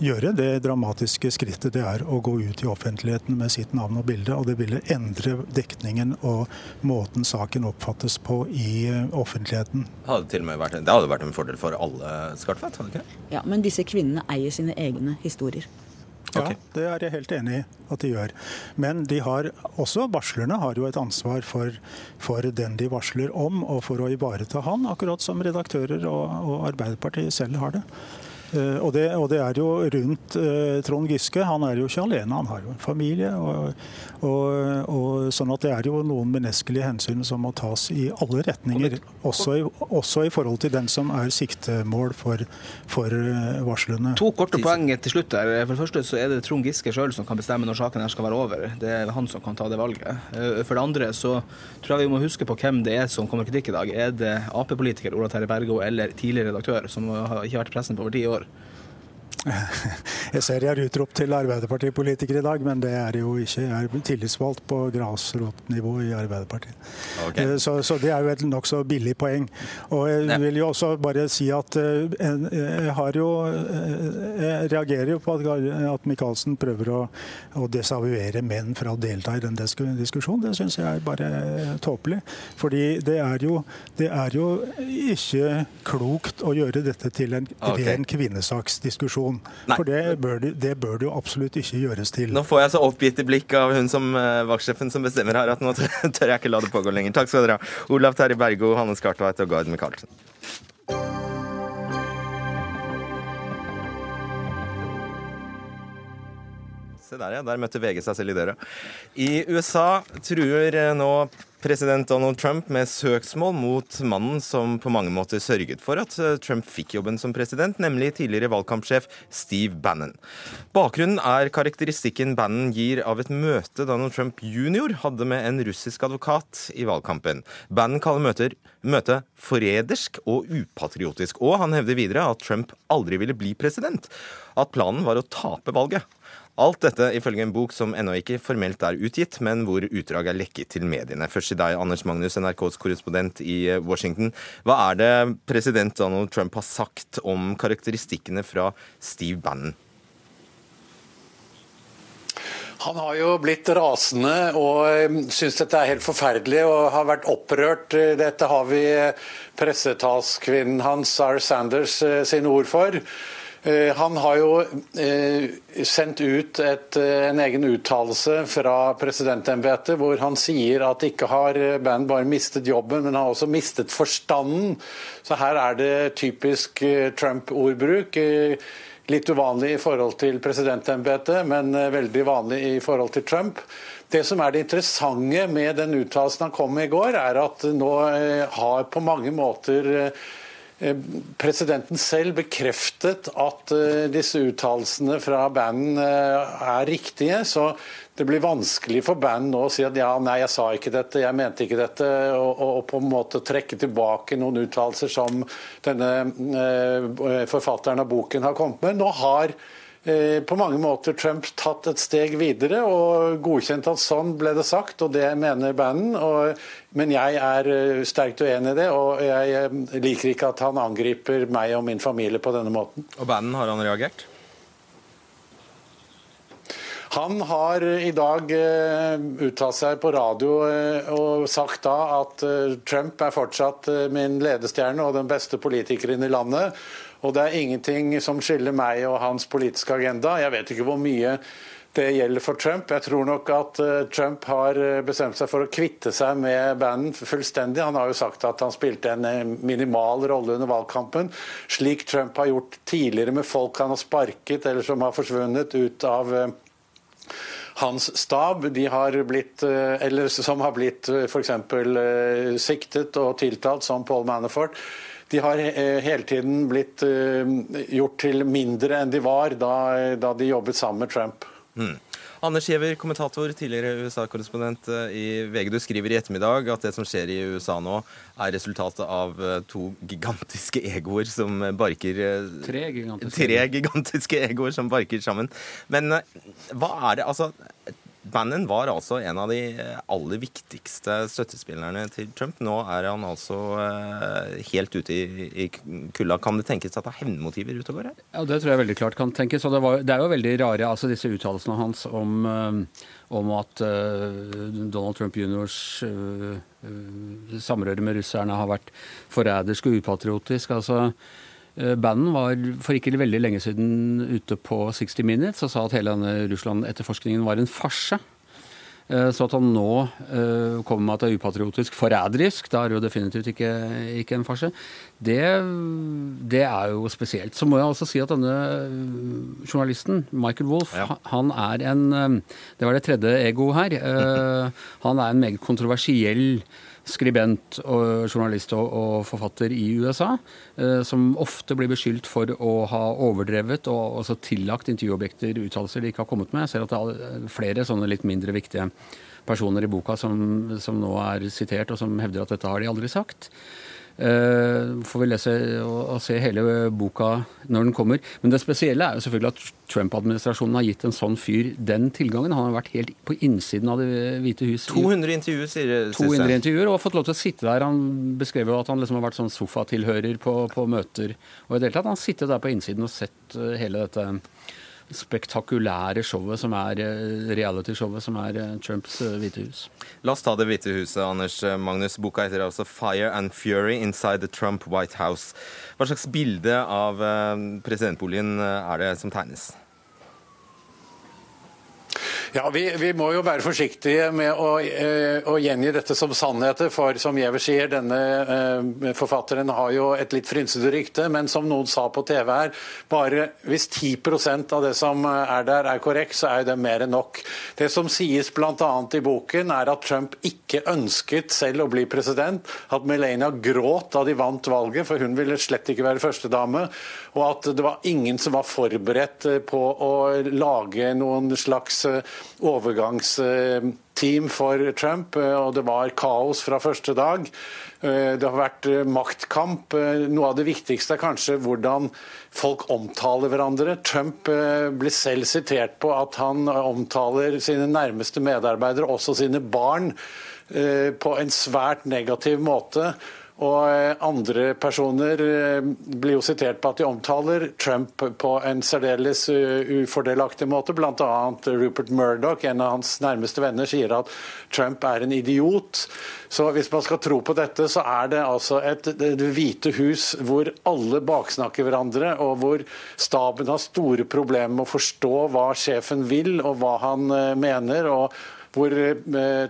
gjøre det dramatiske skrittet det er å gå ut i offentligheten med sitt navn og bilde. Og det ville endre dekningen og måten saken oppfattes på i eh, offentligheten. Hadde til og med vært, det hadde vært en fordel for alle Skartvedt, hadde det ikke? Ja, men disse kvinnene eier sine egne historier. Ja, det er jeg helt enig i at de gjør. Men de har, også varslerne har jo et ansvar for, for, den de varsler om, og for å ivareta han, akkurat som redaktører og, og Arbeiderpartiet selv har det. Eh, og det, og det, er jo rundt uh, Trond Giske. Han er jo ikke alene, han har jo en familie. Og, og, og, sånn at det er jo noen menneskelige hensyn som må tas i alle retninger. Også i, også i forhold til den som er siktemål for, for uh, varslene. To korte poeng til slutt her. For det første så er det Trond Giske sjøl som kan bestemme når saken her skal være over. Det er han som kan ta det valget. For det andre så tror jeg vi må huske på hvem det er som kommer kritikk i dag. Er det Ap-politiker Ola Terje Bergo eller tidligere redaktør som har ikke vært i pressen på over ti år? År. Jeg ser jeg har utropt til Arbeiderpartipolitiker i dag, men det er jo ikke. Jeg er tillitsvalgt på grasrotnivå i Arbeiderpartiet. Okay. Eh, så, så, det er jo et nokså billig poeng. Og jeg vil jo også bare si at eh, jeg har jo eh, Jeg reagerer jo på at Michaelsen prøver å, å desavuere menn fra å delta i den diskusjonen. Det syns jeg er bare tåpelig. Fordi det er, jo, det er jo ikke klokt å gjøre dette til en okay. ren kvinnesaksdiskusjon. Nei. For det bør, det, det bør, det jo absolutt ikke gjøres til. Nå får jeg så oppgitte blikk av hun som uh, vaktsjefen som bestemmer her, at nå tør jeg ikke la det pågå lenger. Takk skal dere ha. Olav Terje Bergo, Hannes Skartveit og Gard Micaelsen. Se der, ja. Der møtte VG seg selv i døra. I USA truer eh, nå president Donald Trump med søksmål mot mannen som på mange måter sørget for at eh, Trump fikk jobben som president, nemlig tidligere valgkampsjef Steve Bannon. Bakgrunnen er karakteristikken Bannon gir av et møte Donald Trump jr. hadde med en russisk advokat i valgkampen. Bannon kaller møtet forrædersk og upatriotisk, og han hevder videre at Trump aldri ville bli president. At planen var å tape valget. Alt dette ifølge en bok som ennå ikke formelt er utgitt, men hvor utdrag er lekket til mediene. Først til deg, Anders Magnus, NRKs korrespondent i eh, Washington. Hva er det president Donald Trump har sagt om karakteristikkene fra Steve Bannon? Han har jo blitt rasende og eh, syns dette er helt forferdelig og har vært opprørt. Dette har vi pressetalskvinnen hans, Sarah Sanders, sine ord for. Eh, han har jo eh, sendt ut et, eh, en egen uttalelse fra presidentembetet hvor han sier at ikke har band bare mistet jobben, men har også mistet forstanden. Så her er det typisk Trump-ordbruk. Litt uvanlig i forhold til presidentembetet, men veldig vanlig i forhold til Trump. Det som er det interessante med den uttalelsen han kom med i går, er at nå har på mange måter presidenten selv bekreftet at eh, disse uttalelsene fra banden eh, er riktige. så det blir vanskelig for band nå å si at ja, nei, jeg sa ikke dette, jeg mente ikke dette, og, og på en måte trekke tilbake noen uttalelser som denne eh, forfatteren av boken har kommet med. Nå har Eh, på mange måter Trump tatt et steg videre og godkjent at sånn ble det sagt, og det mener Bannon. men jeg er eh, sterkt uenig i det, og jeg eh, liker ikke at han angriper meg og min familie på denne måten. Og Bannon, har han reagert? Han har i dag uttalt seg på radio og sagt da at Trump er fortsatt min ledestjerne og den beste politikeren i landet. Og det er ingenting som skiller meg og hans politiske agenda. Jeg vet ikke hvor mye det gjelder for Trump. Jeg tror nok at eh, Trump har eh, bestemt seg for å kvitte seg med banden fullstendig. Han har jo sagt at han spilte en eh, minimal rolle under valgkampen, slik Trump har gjort tidligere med folk han har sparket eller som har forsvunnet ut av hans stab, har blitt, eller som har blitt f.eks. siktet og tiltalt, som Paul Manafort de har eh, hele tiden blitt eh, gjort til mindre enn de var da, da de jobbet sammen med Trump. Mm. Anders Giæver, kommentator, tidligere USA-korrespondent eh, i VG. Du skriver i ettermiddag at det som skjer i USA nå, er resultatet av to gigantiske egoer som barker Tre gigantiske, tre gigantiske egoer som barker sammen. Men hva er det Altså, Bannon var altså en av de aller viktigste støttespillerne til Trump. Nå er han altså uh, helt ute i, i kulda. Kan det tenkes at det er hevnmotiver ute og går her? Ja, Det tror jeg veldig klart kan tenkes. og Det, var, det er jo veldig rare altså disse uttalelsene hans om, uh, om at Donald Trump juniors samrøre med russerne har vært forrædersk og upatriotisk. altså Bannon var for ikke veldig lenge siden ute på 60 Minutes og sa at hele denne Russland-etterforskningen var en farse. Eh, så at han nå uh, kommer med at det er upatriotisk, forræderisk, da er det jo definitivt ikke, ikke en farse. Det, det, er jo spesielt. Så må jeg også si at denne journalisten, Michael Wolff, ja. han er en Det var det tredje ego her. Uh, han er en meget kontroversiell skribent og journalist og, og forfatter i USA, eh, som ofte blir beskyldt for å ha overdrevet og også tillagt intervjuobjekter uttalelser de ikke har kommet med. Jeg ser at det er flere sånne litt mindre viktige personer i boka som, som nå er sitert, og som hevder at dette har de aldri sagt. Uh, får vi lese og, se hele boka når den kommer. Men det spesielle er jo selvfølgelig at Trump-administrasjonen har gitt en sånn fyr den tilgangen. Han har vært helt på innsiden av Det hvite hus. 200 intervjuer, sier det. 200 intervjuer, og har fått lov til å sitte der. Han beskrev jo at han liksom har vært sånn sofatilhører på, på møter. Og i det hele tatt, han har sittet der på innsiden og sett uh, hele dette spektakulære showet som er eh, reality-showet som er eh, Trumps eh, Hvite hus. La oss ta Det hvite huset, Anders Magnus. Boka heter altså 'Fire and Fury Inside the Trump White House'. Hva slags bilde av presidentboligen er det som tegnes? Ja, vi, vi, må jo være forsiktige med å, eh, å, gjengi dette som sannheter. For som Giæver sier, denne eh, forfatteren har jo et litt frynsete rykte. Men som noen sa på TV her, bare hvis 10% av det som er der er korrekt, så er det mer enn nok. Det som sies bl.a. i boken, er at Trump ikke ønsket selv å bli president. At Melania gråt da de vant valget, for hun ville slett ikke være førstedame. og at det var ingen som var forberedt på å lage noen slags overgangsteam for Trump, og det var kaos fra første dag. Det har vært maktkamp. Noe av det viktigste er kanskje hvordan folk omtaler hverandre. Trump blir selv sitert på at han omtaler sine nærmeste medarbeidere, også sine barn, på en svært negativ måte. Og andre personer blir jo sitert på at de omtaler Trump på en særdeles ufordelaktig måte. Bl.a. Rupert Murdoch, en av hans nærmeste venner, sier at Trump er en idiot. Så hvis man skal tro på dette, så er det altså et Det hvite hus hvor alle baksnakker hverandre, og hvor staben har store problemer med å forstå hva sjefen vil og hva han mener. og hvor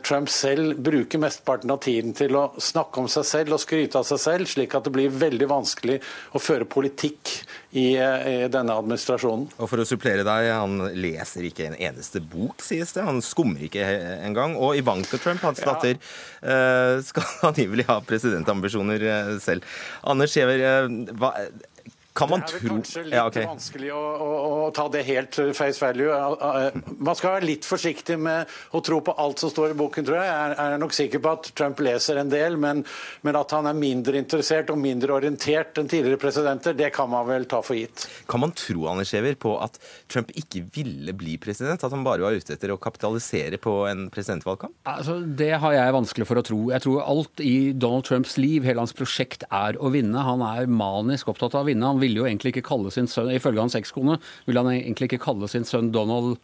Trump selv bruker mesteparten av tiden til å snakke om seg selv og skryte av seg selv, slik at det blir veldig vanskelig å føre politikk i, i denne administrasjonen. Og for å supplere deg, Han leser ikke en eneste bok, sies det. Han skummer ikke engang. Og Ivanka Trump, hans ja. datter, skal angivelig ha presidentambisjoner selv. Anders Giæver, kan man tro Det er vel kanskje litt ja, okay. vanskelig å, å, å, ta det helt face value. Man skal være litt forsiktig med å tro på alt som står i boken, tror jeg. Jeg er nok sikker på at Trump leser en del, men, men at han er mindre interessert og mindre orientert enn tidligere presidenter, det kan man vel ta for gitt. Kan man tro Anders Giæver, på at Trump ikke ville bli president? At han bare var ute etter å kapitalisere på en presidentvalgkamp? Altså, det har jeg vanskelig for å tro. Jeg tror alt i Donald Trumps liv, hele hans prosjekt, er å vinne. Han er manisk opptatt av å vinne. Han ville jo egentlig ikke kalle sin sønn Ifølge hans ekskone ville han egentlig ikke kalle sin sønn Donald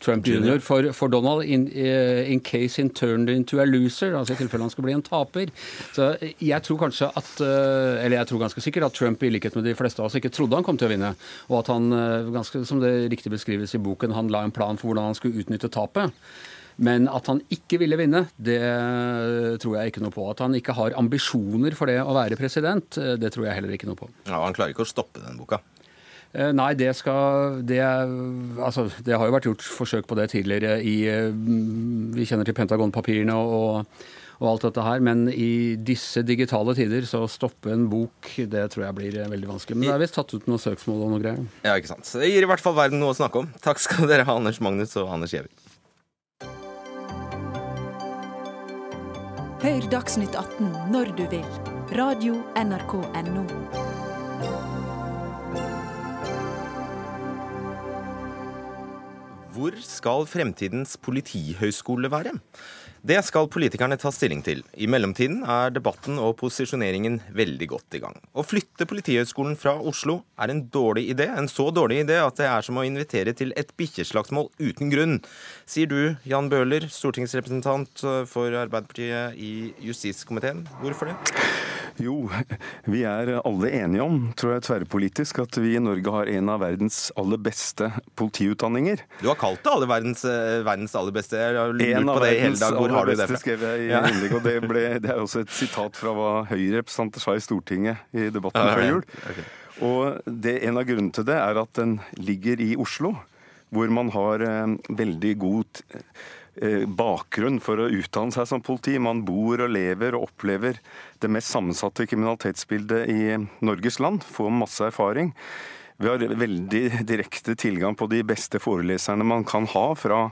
Trump jr. For, for Donald in, in, case he turned into a loser, altså i tilfelle han skulle bli en taper. Så jeg tror kanskje at, eller jeg tror ganske sikkert at Trump i likhet med de fleste av oss ikke trodde han kom til å vinne, og at han, ganske som det riktig beskrives i boken, han la en plan for hvordan han skulle utnytte tapet. Men at han ikke ville vinne, det tror jeg ikke noe på. At han ikke har ambisjoner for det å være president, det tror jeg heller ikke noe på. Ja, Han klarer ikke å stoppe den boka? Nei, det skal det, altså, det har jo vært gjort forsøk på det tidligere i Vi kjenner til Pentagon-papirene og, og alt dette her, men i disse digitale tider så stoppe en bok, det tror jeg blir veldig vanskelig. Men det er visst tatt ut noen søksmål og noe greier. Ja, ikke sant. Så det gir i hvert fall verden noe å snakke om. Takk skal dere ha, Anders Magnus og Anders Giæver. Hør Dagsnytt 18 når du vil. Radio NRK Radio.nrk.no. Hvor skal fremtidens politihøgskole være? Det skal politikerne ta stilling til. I mellomtiden er debatten og posisjoneringen veldig godt i gang. Å flytte Politihøgskolen fra Oslo er en dårlig idé. En så dårlig idé at det er som å invitere til et bikkjeslagsmål uten grunn, sier du, Jan Bøhler, stortingsrepresentant for Arbeiderpartiet i justiskomiteen. Hvorfor det? Jo, vi er alle enige om, tror jeg tverrpolitisk, at vi i Norge har en av verdens aller beste politiutdanninger. Du har kalt det alle verdens, eh, verdens aller beste. Jeg har lurt på det i hele dag. Hvor har du det fra? skrev jeg i ja. innlegg, og det, ble, det, er også et sitat fra hva Høyre-representanter sa i Stortinget i debatten ja, før jul. Okay. Og det, En av grunnene til det er at den ligger i Oslo, hvor man har eh, veldig god Eh, bakgrunn for å utdanne seg som politi. Man bor og lever og opplever det mest sammensatte kriminalitetsbildet i Norges land. Får masse erfaring. Vi har veldig direkte tilgang på de beste foreleserne man kan ha fra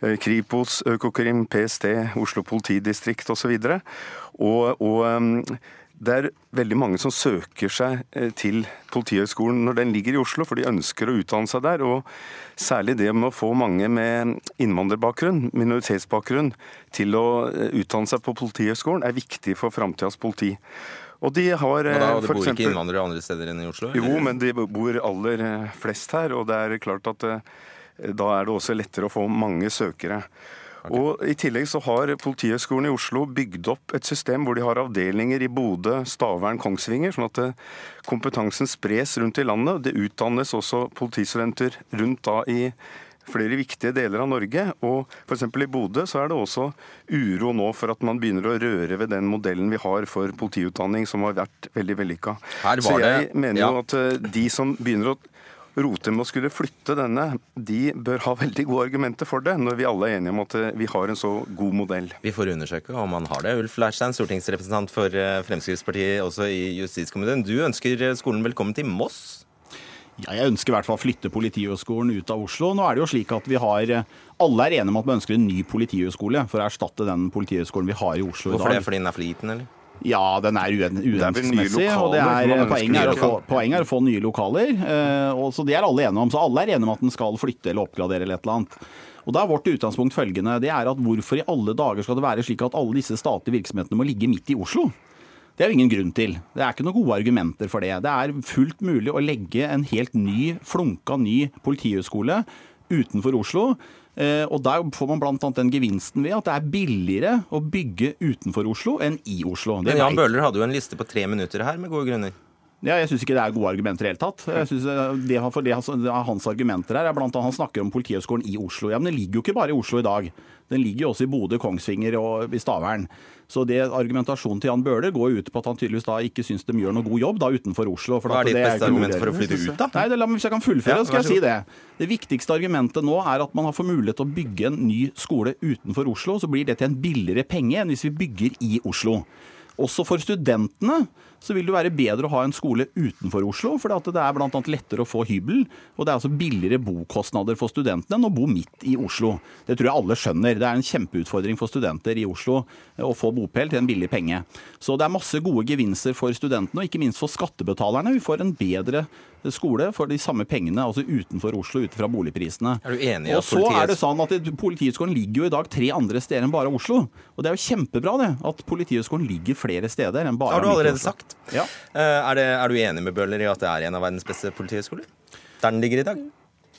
Kripos, Økokrim, PST, Oslo politidistrikt osv. Og, og, eh, det er veldig mange som søker seg eh, til Politihøgskolen når den ligger i Oslo, for de ønsker å utdanne seg der. Og særlig det med å få mange med innvandrerbakgrunn, minoritetsbakgrunn, til å eh, utdanne seg på Politihøgskolen er viktig for framtidas politi. Og de har Men da, Det bor eksempel, ikke innvandrere andre steder enn i Oslo? Eller? Jo, men de bor aller flest her. Og det er klart at da er det også lettere å få mange søkere. Okay. Og I tillegg så har Politihøgskolen i Oslo bygd opp et system hvor de har avdelinger i Bodø, Stavern, Kongsvinger, sånn at eh, kompetansen spres rundt i landet. Det utdannes også politistudenter rundt da i flere viktige deler av Norge. Og f.eks. i Bodø så er det også uro nå for at man begynner å røre ved den modellen vi har for politiutdanning, som har vært veldig vellykka. Så jeg mener jo at eh, de som begynner å roter med å skulle flytte denne, de bør ha veldig gode argumenter for det, når vi alle er enige om at vi har en så god modell. Vi får undersøke om han har det. Ulf Leirstein, stortingsrepresentant for Fremskrittspartiet også i justiskomiteen. Du ønsker skolen velkommen til Moss? Ja, jeg ønsker i hvert fall å flytte Politihøgskolen ut av Oslo. Nå er det jo slik at vi har Alle er enige om at vi ønsker en ny politihøgskole for å erstatte den politihøgskolen vi har i Oslo Hvorfor i dag. Hvorfor det? Fordi den er for liten, eller? Ja, den er uhensiktsmessig. og det er, poenget, er å få, poenget er å få nye lokaler. og så Det er alle enige om. Så alle er enige om at den skal flytte eller oppgradere eller et eller annet. Og da er Vårt utgangspunkt følgende. det er at Hvorfor i alle dager skal det være slik at alle disse statlige virksomhetene må ligge midt i Oslo? Det er jo ingen grunn til. Det er ikke noen gode argumenter for det. Det er fullt mulig å legge en helt ny, flunka ny politihøgskole utenfor Oslo. Og Der får man bl.a. den gevinsten ved at det er billigere å bygge utenfor Oslo enn i Oslo. Det Men Jan Bøhler hadde jo en liste på tre minutter her, med gode grunner. Ja, jeg syns ikke det er gode argumenter i det hele tatt. Jeg synes det, for det, Hans argumenter her er blant annet han snakker om Politihøgskolen i Oslo. Ja, Men den ligger jo ikke bare i Oslo i dag. Den ligger jo også i Bodø, Kongsvinger og i Stavern. Så det Argumentasjonen til Jan Bøhler går ut på at han tydeligvis da ikke syns de gjør noe god jobb da utenfor Oslo. Hva er ditt beste argument for å flytte ut, da? Nei, det, Hvis jeg kan fullføre, ja, skal jeg si det. Det viktigste argumentet nå er at man har fått mulighet til å bygge en ny skole utenfor Oslo. Så blir det til en billigere penge enn hvis vi bygger i Oslo. Også for studentene så vil det være bedre å ha en skole utenfor Oslo, for det er bl.a. lettere å få hybel. Og det er altså billigere bokostnader for studentene enn å bo midt i Oslo. Det tror jeg alle skjønner. Det er en kjempeutfordring for studenter i Oslo å få bopel til en billig penge. Så det er masse gode gevinster for studentene, og ikke minst for skattebetalerne. Vi får en bedre skole for de samme pengene, altså utenfor Oslo, ut fra boligprisene. Er du enig i at Og så er det sånn at Politihøgskolen ligger jo i dag tre andre steder enn bare Oslo. Og det er jo kjempebra det, at Politihøgskolen ligger flere steder enn bare Oslo. Har du allerede Oslo. sagt. Ja. Er, det, er, du enig med Bøhler i at det er en av verdens beste politihøgskoler? Der den ligger i dag?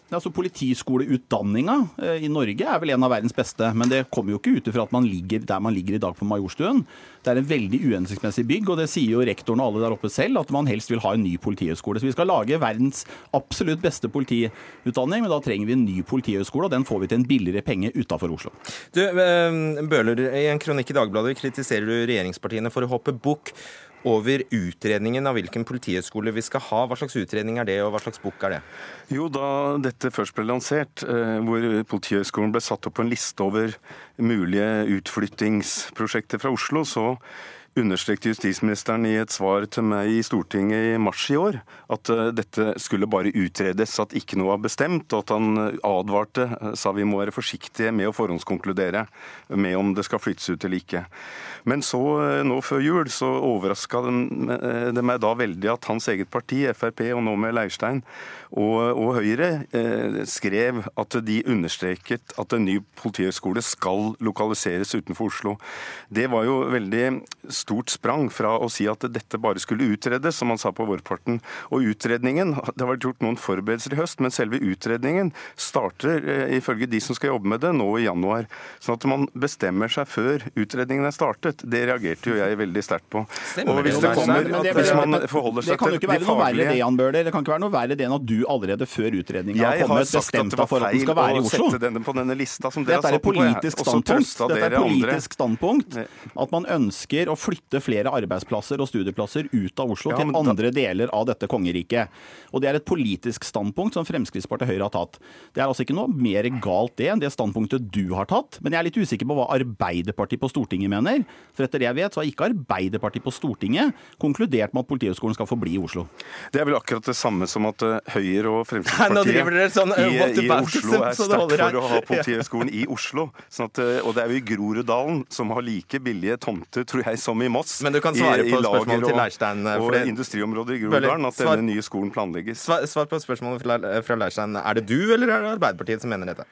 Altså Politiskoleutdanninga eh, i Norge er vel en av verdens beste, men det kommer jo ikke ut ifra at man ligger der man ligger i dag på Majorstuen. Det er en veldig uhensiktsmessig bygg, og det sier jo rektoren og alle der oppe selv, at man helst vil ha en ny politihøgskole. Så vi skal lage verdens absolutt beste politiutdanning, men da trenger vi en ny politihøgskole, og den får vi til en billigere penge utafor Oslo. Du, Bøhler, i en kronikk i Dagbladet kritiserer du regjeringspartiene for å hoppe bukk over utredningen av hvilken politihøgskole vi skal ha. Hva slags utredning er det, og hva slags bok er det? Jo, da dette først ble lansert, hvor Politihøgskolen ble satt opp på en liste over mulige utflyttingsprosjekter fra Oslo, så understrekte justisministeren i et svar til meg i Stortinget i mars i år at dette skulle bare utredes, at ikke noe var bestemt, og at han advarte, sa vi må være forsiktige med å forhåndskonkludere med om det skal flyttes ut eller ikke. Men så, nå før jul, så overraska det meg da veldig at hans eget parti, Frp, og nå med Leirstein og, og Høyre, eh, skrev at de understreket at en ny politihøgskole skal lokaliseres utenfor Oslo. Det var jo veldig stort sprang fra å si at dette bare skulle utredes, som han sa på vårparten. Og utredningen, Det har vært gjort noen forberedelser i høst, men selve utredningen starter eh, ifølge de som skal jobbe med det, nå i januar. Sånn at man bestemmer seg før utredningen er startet, det reagerte jo jeg veldig sterkt på. Stemmer og hvis det, kommer, at hvis man forholder det kan jo ikke være noe verre det, Jan Bøhler. Det kan ikke være noe verre det enn at du allerede før utredningen har kommet bestemt deg for at den skal være i Oslo. Dette er et politisk standpunkt. Dette er et politisk standpunkt at man ønsker å flytte flere arbeidsplasser og studieplasser ut av Oslo til andre deler av dette kongeriket. Og Det er et politisk standpunkt som Fremskrittspartiet og Høyre har tatt. Det er altså ikke noe mer galt det enn det standpunktet du har tatt. Men jeg er litt usikker på hva Arbeiderpartiet på Stortinget mener. For etter det jeg vet, så har ikke Arbeiderpartiet på Stortinget konkludert med at Politihøgskolen skal forbli i Oslo. Det er vel akkurat det samme som at eh, Høyre og Fremskrittspartiet sånn, i, i Oslo er sterkt for å ha Politihøgskolen i Oslo. Sånn at, eh, og det er jo i Groruddalen som har like billige tomter, tror jeg, som i Moss. Men du kan svare I- på spørsmålet til Leirstein, Og, for Og industriområdet i Groruddalen, at svar- denne nye skolen planlegges. Svar, svar på spørsmålet fra, fra Leirstein. Er det du eller er det Arbeiderpartiet som mener dette?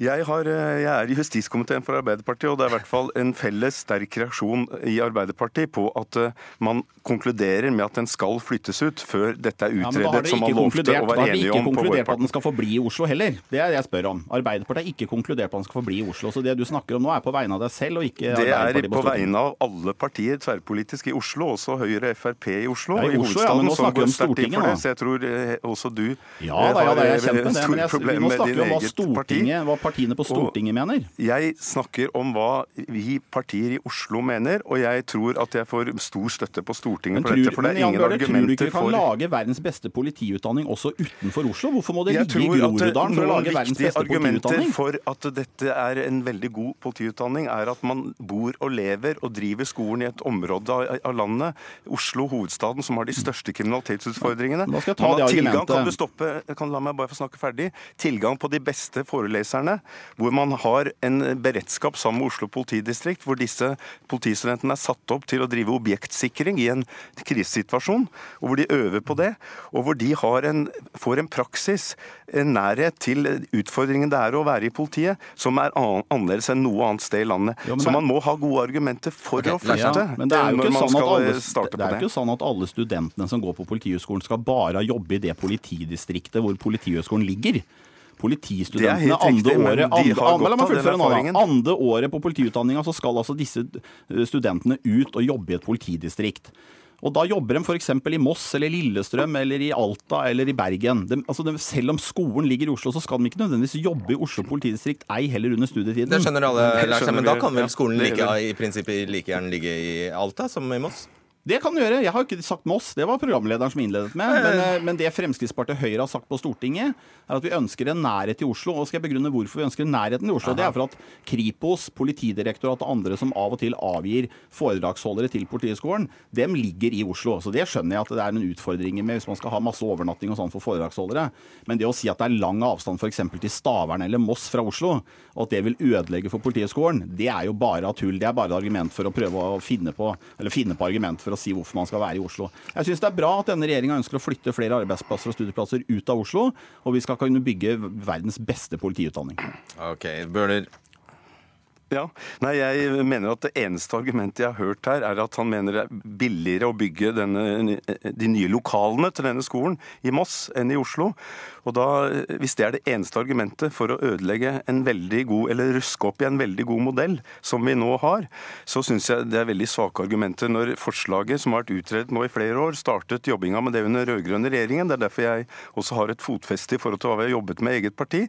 Jeg, har, eh, jeg er i justiskomiteen for Arbeiderpartiet, og det er i hvert fall en felles sterk reaksjon i Arbeiderpartiet på at eh, man konkluderer med at den skal flyttes ut før dette er Ja, utredet, dere som man lovte å være har om. Da har vi ikke konkludert på at den skal forbli i Oslo heller. Det er det jeg spør om. Arbeiderpartiet har ikke konkludert på at den skal forbli i Oslo. Så det du snakker om nå er på vegne av deg selv og ikke Det er på vegne av alle partier tverrpolitisk i Oslo, også Høyre og Frp i Oslo. Ja, i og i Oslo, ja, men nå snakker vi om Stortinget nå. Så jeg tror eh, også du Ja da, ja, da, jeg har store vi problemer med din eget parti. Partiene på Stortinget mener. Jeg snakker om hva vi partier i Oslo mener, og jeg tror at jeg får stor støtte på Stortinget for tror, dette. For det er ingen Bøhler, tror du ikke vi kan for lage verdens beste politiutdanning også utenfor Oslo? Hvorfor må det ligge i Groruddalen for å lage verdens beste argumenter politiutdanning? for at dette er en veldig god politiutdanning, er at man bor og lever og driver skolen i et område av, landet, Oslo, hovedstaden, som har de største kriminalitetsutfordringene. Da skal jeg ta det argumentet. tilgang, kan du stoppe, kan la meg bare få snakke ferdig, tilgang på de beste foreleserne, hvor man har en beredskap sammen med Oslo politidistrikt, hvor disse politistudentene er satt opp til å drive objektsikring i en krisesituasjon, og hvor de øver på det, og hvor de har en, får en praksis, en nærhet til utfordringen det er å være i politiet, som er annerledes enn noe annet sted i landet. Jo, Så man må ha gode argumenter for å flytte Ja, men det er jo ikke sånn at alle, det er ikke sånn at alle studentene som går på Politihøgskolen skal bare jobbe i det politidistriktet hvor Politihøgskolen ligger. Politistudentene andre året, de andre, andre, nå, andre året på politiutdanninga så skal altså disse eh, studentene ut og jobbe i et politidistrikt. Og Da jobber de f.eks. i Moss eller Lillestrøm eller i Alta eller i Bergen. De, altså de, selv om skolen ligger i Oslo, så skal de ikke nødvendigvis jobbe i Oslo politidistrikt, ei heller under studietiden. Det skjønner alle, Det skjønner men da kan vel skolen like, i prinsippet like gjerne ligge i Alta som i Moss? Det kan du gjøre. Jeg har ikke sagt Moss. Det var programlederen som innledet med. Men, eh, men det Fremskrittspartiet Høyre har sagt på Stortinget, er at vi ønsker en nærhet til Oslo. Og skal jeg begrunne hvorfor vi ønsker nærheten til Oslo? Det er for at Kripos, Politidirektoratet og andre som av og til avgir foredragsholdere til Politihøgskolen, dem ligger i Oslo. Så det skjønner jeg at det er noen utfordringer med hvis man skal ha masse overnatting og sånn for foredragsholdere. Men det å si at det er lang avstand f.eks. til Stavern eller Moss fra Oslo, og at det vil ødelegge for Politihøgskolen, det er jo bare tull. Det er bare et argument for å prøve å finne på, eller finne på argument for å si hvorfor man skal være i Oslo. Jeg syns det er bra at denne regjeringa ønsker å flytte flere arbeidsplasser og studieplasser ut av Oslo, og vi skal kunne bygge verdens beste politiutdanning. Ok, Bøhler. Ja, nei, Jeg mener at det eneste argumentet jeg har hørt her, er at han mener det er billigere å bygge denne, de nye lokalene til denne skolen i Moss enn i Oslo. Og da, Hvis det er det eneste argumentet for å ødelegge en veldig god, eller ruske opp i en veldig god modell som vi nå har, så syns jeg det er veldig svake argumenter når forslaget som har vært utredet nå i flere år, startet jobbinga med det under den rød-grønne regjeringen. Det er derfor jeg også har et fotfeste i forhold til hva vi har jobbet med i eget parti.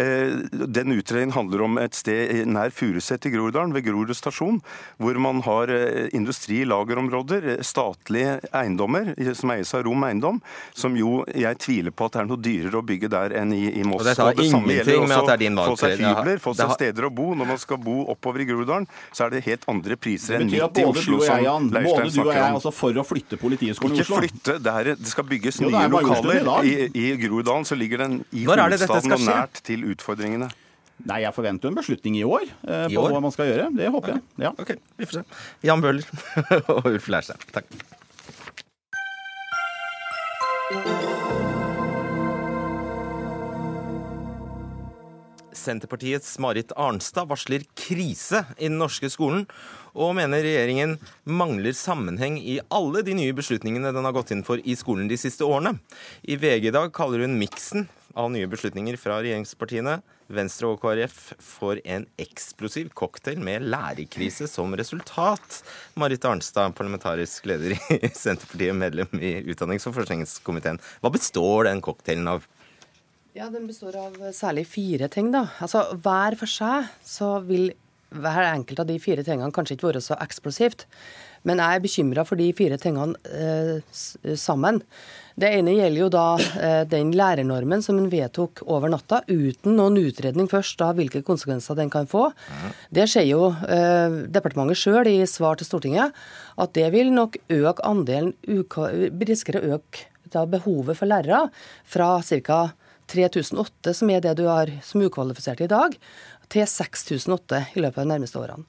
Eh, Den utredningen handler om et sted nær Furuset i Groruddalen, ved Grorud stasjon, hvor man har eh, industri-lagerområder, eh, statlige eiendommer som eies av Rom Eiendom, som jo jeg tviler på at det er noe dyrere å bygge der enn i, i Moss. Og dette har det samme ingenting med at det er din Få seg valgkrets. hybler, få seg steder å bo. Når man skal bo oppover i Groruddalen, så er det helt andre priser enn midt i både du Oslo, og jeg, som Jan, både du og jeg er altså for å flytte Politihøgskolen i Ikke flytte, det, er, det skal bygges Jo, det nye er lokaler. I. I Groruddalen så ligger den i hovedstaden og nært til utfordringene. Nei, jeg forventer en beslutning i år eh, I på år? hva man skal gjøre. Det håper jeg. Ja. Ok, vi får se. Jan Bøhler og Ulf Leirstein. Takk. Senterpartiets Marit Arnstad varsler krise i den norske skolen, og mener regjeringen mangler sammenheng i alle de nye beslutningene den har gått inn for i skolen de siste årene. I VG i dag kaller hun miksen av nye beslutninger fra regjeringspartiene, Venstre og KrF, får en eksplosiv cocktail med lærerkrise som resultat. Marit Arnstad, parlamentarisk leder i Senterpartiet, medlem i utdannings- og forskningskomiteen. Hva består den cocktailen av? Ja, Den består av særlig fire ting. da. Altså, Hver for seg så vil hver enkelt av de fire tingene kanskje ikke være så eksplosivt. Men jeg er bekymra for de fire tingene eh, sammen. Det ene gjelder jo da eh, den lærernormen som en vedtok over natta, uten noen utredning først av hvilke konsekvenser den kan få. Det sier jo eh, departementet sjøl i svar til Stortinget, at det vil nok øke andelen briskere risikere å øke da behovet for lærere fra ca. 3008, som er det du har som ukvalifisert i dag, til 6008 i løpet av de nærmeste årene.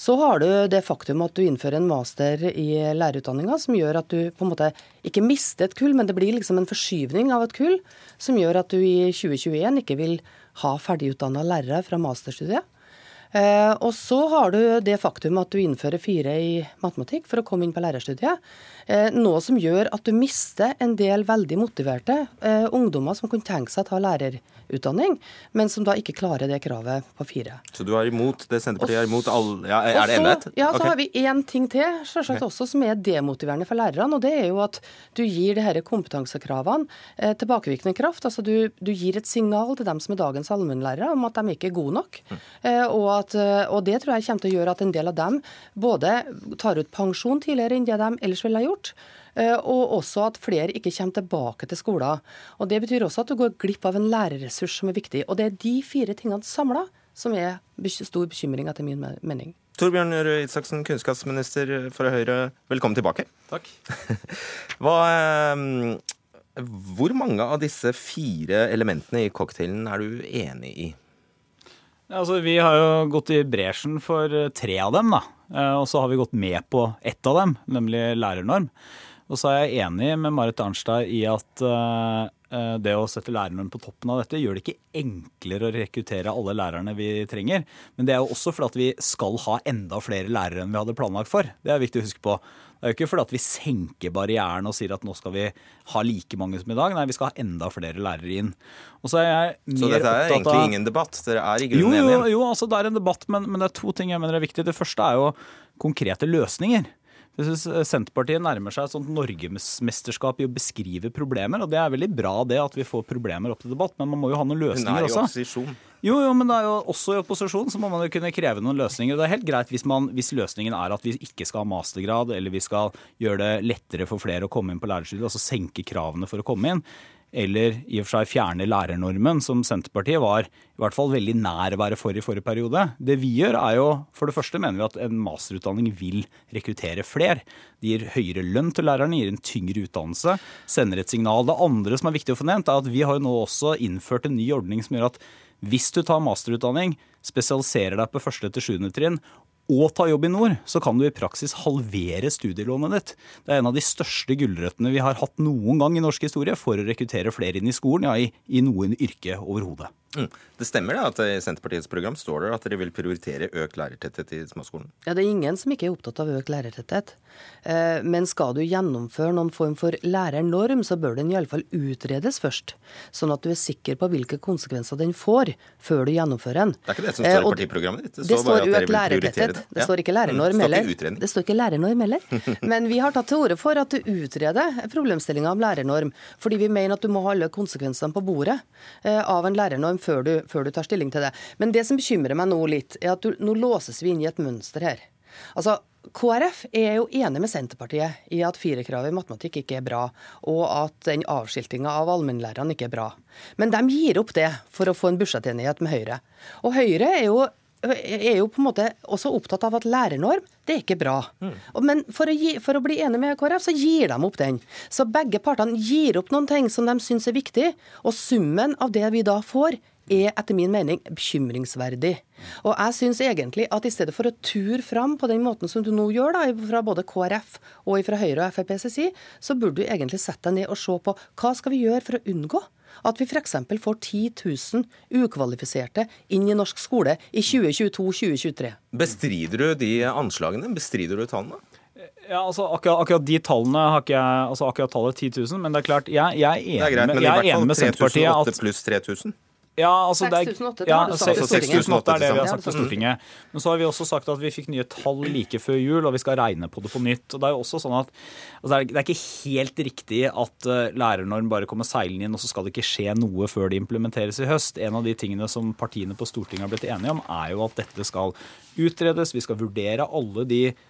Så har du det faktum at du innfører en master i lærerutdanninga som gjør at du på en måte ikke mister et kull, men det blir liksom en forskyvning av et kull som gjør at du i 2021 ikke vil ha ferdigutdanna lærere fra masterstudiet. Eh, og så har du det faktum at du innfører fire i matematikk for å komme inn på lærerstudiet. Eh, noe som gjør at du mister en del veldig motiverte eh, ungdommer som kunne tenke seg å ta lærerutdanning, men som da ikke klarer det kravet på fire. Så du er imot det Senterpartiet er imot alle ja, Er det enighet? Ja, så okay. har vi én ting til selvsagt også som er demotiverende for lærerne. og Det er jo at du gir det disse kompetansekravene eh, tilbakevirkende kraft. altså du, du gir et signal til dem som er dagens allmennlærere om at de ikke er gode nok. Eh, og, at, eh, og det tror jeg kommer til å gjøre at en del av dem både tar ut pensjon tidligere enn det de ellers ville ha gjort. eh, Og også at flere ikke kommer tilbake til skolen. Og Det betyr også at du går glipp av en lærerressurs som er viktig. Og Det er de fire tingene samla som er stor bekymring, etter min mening. Torbjørn Røe Isaksen, kunnskapsminister fra Høyre, velkommen tilbake. Takk. Hva, eh, hvor mange av disse fire elementene i cocktailen er du enig i? Altså, vi har jo gått i bresjen for eh, tre av dem, da. Eh, Og så har vi gått med på ett av dem, nemlig lærernorm. Og så er jeg enig med Marit Arnstad i at eh, det å sette læreren på toppen av dette gjør det ikke enklere å rekruttere alle lærerne vi trenger. Men det er jo også fordi at vi skal ha enda flere lærere enn vi hadde planlagt for. Det er viktig å huske på. Det er jo ikke fordi at vi senker barrieren og sier at nå skal vi ha like mange som i dag. Nei, vi skal ha enda flere lærere inn. Og så er jeg mer Så dette er egentlig av- ingen debatt? Dere er i grunnen grunnen jo, jo, jo, altså det er en debatt, men, men det er to ting jeg mener er viktig. Det første er jo konkrete løsninger. Jeg synes eh, Senterpartiet nærmer seg et sånt norgesmesterskap i å beskrive problemer. og Det er veldig bra det at vi får problemer opp til debatt, men man må jo ha noen Hun løsninger er i også. opposisjon. Jo, jo, men det er jo også i opposisjon så må man jo kunne kreve noen løsninger. Det er helt greit hvis, man, hvis løsningen er at vi ikke skal ha mastergrad, eller vi skal gjøre det lettere for flere å komme inn på lærerstudiet, altså senke kravene for å komme inn. Eller i og for seg fjerne lærernormen, som Senterpartiet var i hvert fall veldig nær å være for i forrige periode. Det vi gjør er jo, for det første mener vi at en masterutdanning vil rekruttere fler. Det gir høyere lønn til lærerne, gir en tyngre utdannelse, sender et signal. Det andre som er viktig å få nevnt, er at vi har jo nå også innført en ny ordning som gjør at hvis du tar masterutdanning, spesialiserer deg på første til sjuende trinn og ta jobb i nord, så kan du i praksis halvere studielånet ditt. Det er en av de største gulrøttene vi har hatt noen gang i norsk historie for å rekruttere flere inn i skolen, ja, i, i noen yrke overhodet. Mm. Det stemmer da, at i Senterpartiets program står det at dere vil prioritere økt lærertetthet i småskolen? Ja, Det er ingen som ikke er opptatt av økt lærertetthet. Eh, Men skal du gjennomføre noen form for lærernorm, så bør den iallfall utredes først. Sånn at du er sikker på hvilke konsekvenser den får, før du gjennomfører den. Det er ikke det som Eh, står i partiprogrammet ditt. Det Det står bare økt lærertetthet. det. Det står ikke Mm, lærernorm det står heller. Det står ikke lærernorm heller. Men vi har tatt til orde for at du utreder problemstillinga om lærernorm, fordi vi mener at du må ha alle konsekvensene på bordet eh, av en lærernorm før du, før du tar stilling til det. Men det som bekymrer meg nå litt, er at du, nå låses vi inn i et mønster her. Altså, KrF er jo enig med Senterpartiet i at firekravet i matematikk ikke er bra, og at den avskiltinga av allmennlærerne ikke er bra. Men de gir opp det for å få en budsjettenighet med Høyre. Og Høyre er jo er jo på en måte også opptatt av at lærernorm, det er ikke bra. Mm. Men for å, gi, for å bli enig med KrF, så gir de opp den. Så begge partene gir opp noen ting som de syns er viktig, og summen av det vi da får, er etter min mening bekymringsverdig. Og jeg syns egentlig at i stedet for å ture fram på den måten som du nå gjør, da, fra både KrF og fra Høyre og FrPs side, så burde du egentlig sette deg ned og se på hva skal vi gjøre for å unngå at vi f.eks. får 10 000 ukvalifiserte inn i norsk skole i 2022-2023. Bestrider du de anslagene? Bestrider du tallene? Ja, altså akkurat, akkurat de tallene har ikke jeg Altså akkurat tallet 10 000, men det er klart, jeg, jeg er Det enig er greit, med, men i jeg er hvert enig fall med Senterpartiet 3008 at pluss 3000? Ja, altså det er, 6008, det ja, har du sagt på Stortinget. 6008 er det vi har sagt du Stortinget. Men så har vi også sagt at vi fikk nye tall like før jul, og vi skal regne på det på nytt. Og Det er jo også sånn at altså det, er, ikke helt riktig at uh, lærernorm bare kommer seilende inn, og så skal det ikke skje noe før det implementeres i høst. En av de tingene som partiene på Stortinget har blitt enige om, er jo at dette skal utredes. Vi skal vurdere alle de eh,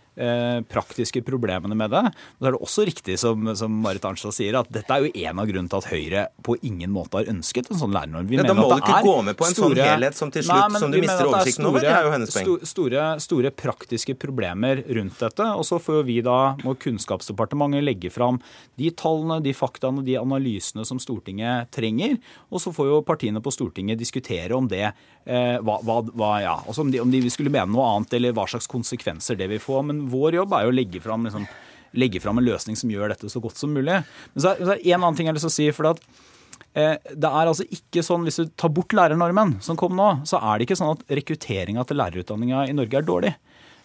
praktiske problemene med det. Og så er det også riktig som, som Marit Arnstad sier, at dette er jo en av grunnene til at Høyre på ingen måte har ønsket en sånn lærernorm. Vi Ja, da må at du ikke gå med på en sånn helhet som til slutt- nei, som du mister er oversikten over. Det er jo hennes poeng. Store, store praktiske problemer rundt dette. Og så får vi da, må Kunnskapsdepartementet legge fram de tallene, de faktaene, de analysene som Stortinget trenger. Og så får jo partiene på Stortinget diskutere om det eh, hva, hva, hva, ja, altså om, de, om de skulle mene noe annet, eller hva slags konsekvenser det vil få. Men vår jobb er jo å legge fram liksom, legge fram en løsning som gjør dette så godt som mulig. Men så er det en annen ting jeg å si. for at Eh, det er altså ikke sånn, Hvis du tar bort lærernormen som kom nå, så er det ikke sånn at rekrutteringa til lærerutdanninga i Norge er dårlig.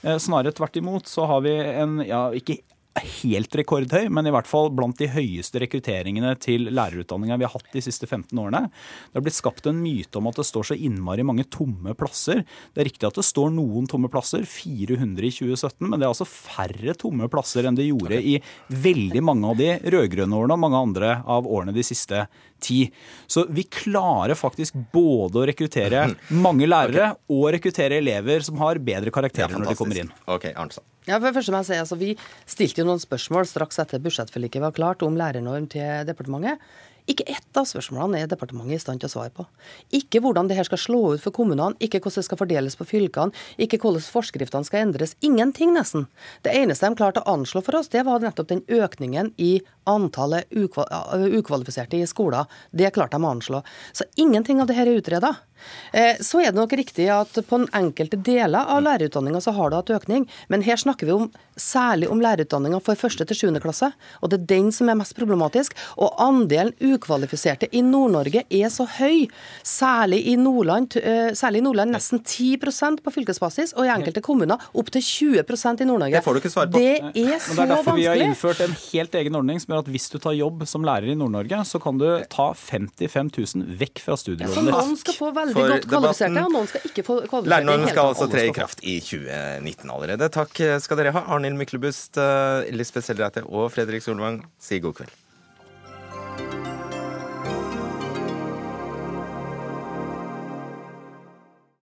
Eh, snarere tvert imot så har vi en ja, ikke helt rekordhøy, men i hvert fall blant de høyeste rekrutteringene til lærerutdanninga vi har hatt de siste 15 årene. Det har blitt skapt en myte om at det står så innmari mange tomme plasser. Det er riktig at det står noen tomme plasser, 400 i 2017, men det er altså færre tomme plasser enn det gjorde i veldig mange av de rød-grønne årene og mange andre av årene de siste ti. Så vi klarer faktisk både å rekruttere mange lærere og rekruttere elever som har bedre karakterer når de kommer inn. Ok, Arnstad. Ja, for det første må jeg si, altså, Vi stilte jo noen spørsmål straks etter budsjettforliket var klart om lærernorm til departementet. Ikke ett av spørsmålene er departementet i stand til å svare på. Ikke hvordan det her skal slå ut for kommunene, ikke hvordan det skal fordeles på fylkene, ikke hvordan forskriftene skal endres. Ingenting, nesten. Det eneste de klarte å anslå for oss, det var nettopp den økningen i antallet ukvalifiserte i skoler. Det klarte de å anslå. Så ingenting av det her er utreda. Eh, så er det nok riktig at på enkelte deler av lærerutdanninga så har det hatt økning, men her snakker vi om, særlig om lærerutdanninga for første til 7. klasse, og det er den som er mest problematisk. Og andelen ukvalifiserte i Nord-Norge er så høy, særlig i Nordland, eh, særlig i Nordland nesten 10 på fylkesbasis, og i enkelte kommuner opptil 20% i Nord-Norge. Det får du ikke svar på. Det er så vanskelig. det er derfor vi har innført en helt egen ordning som gjør at hvis du tar jobb som lærer i Nord-Norge, så kan du ta 55 000 vekk fra skal få veldig for godt kvalifiserte, og noen skal ikke få kvalifiserte. Lærernormen skal altså tre i kraft i 2019 allerede. Takk skal dere ha, Arnhild Myklebust, eh, Lisbeth Sellreite og Fredrik Solvang. Si god kveld.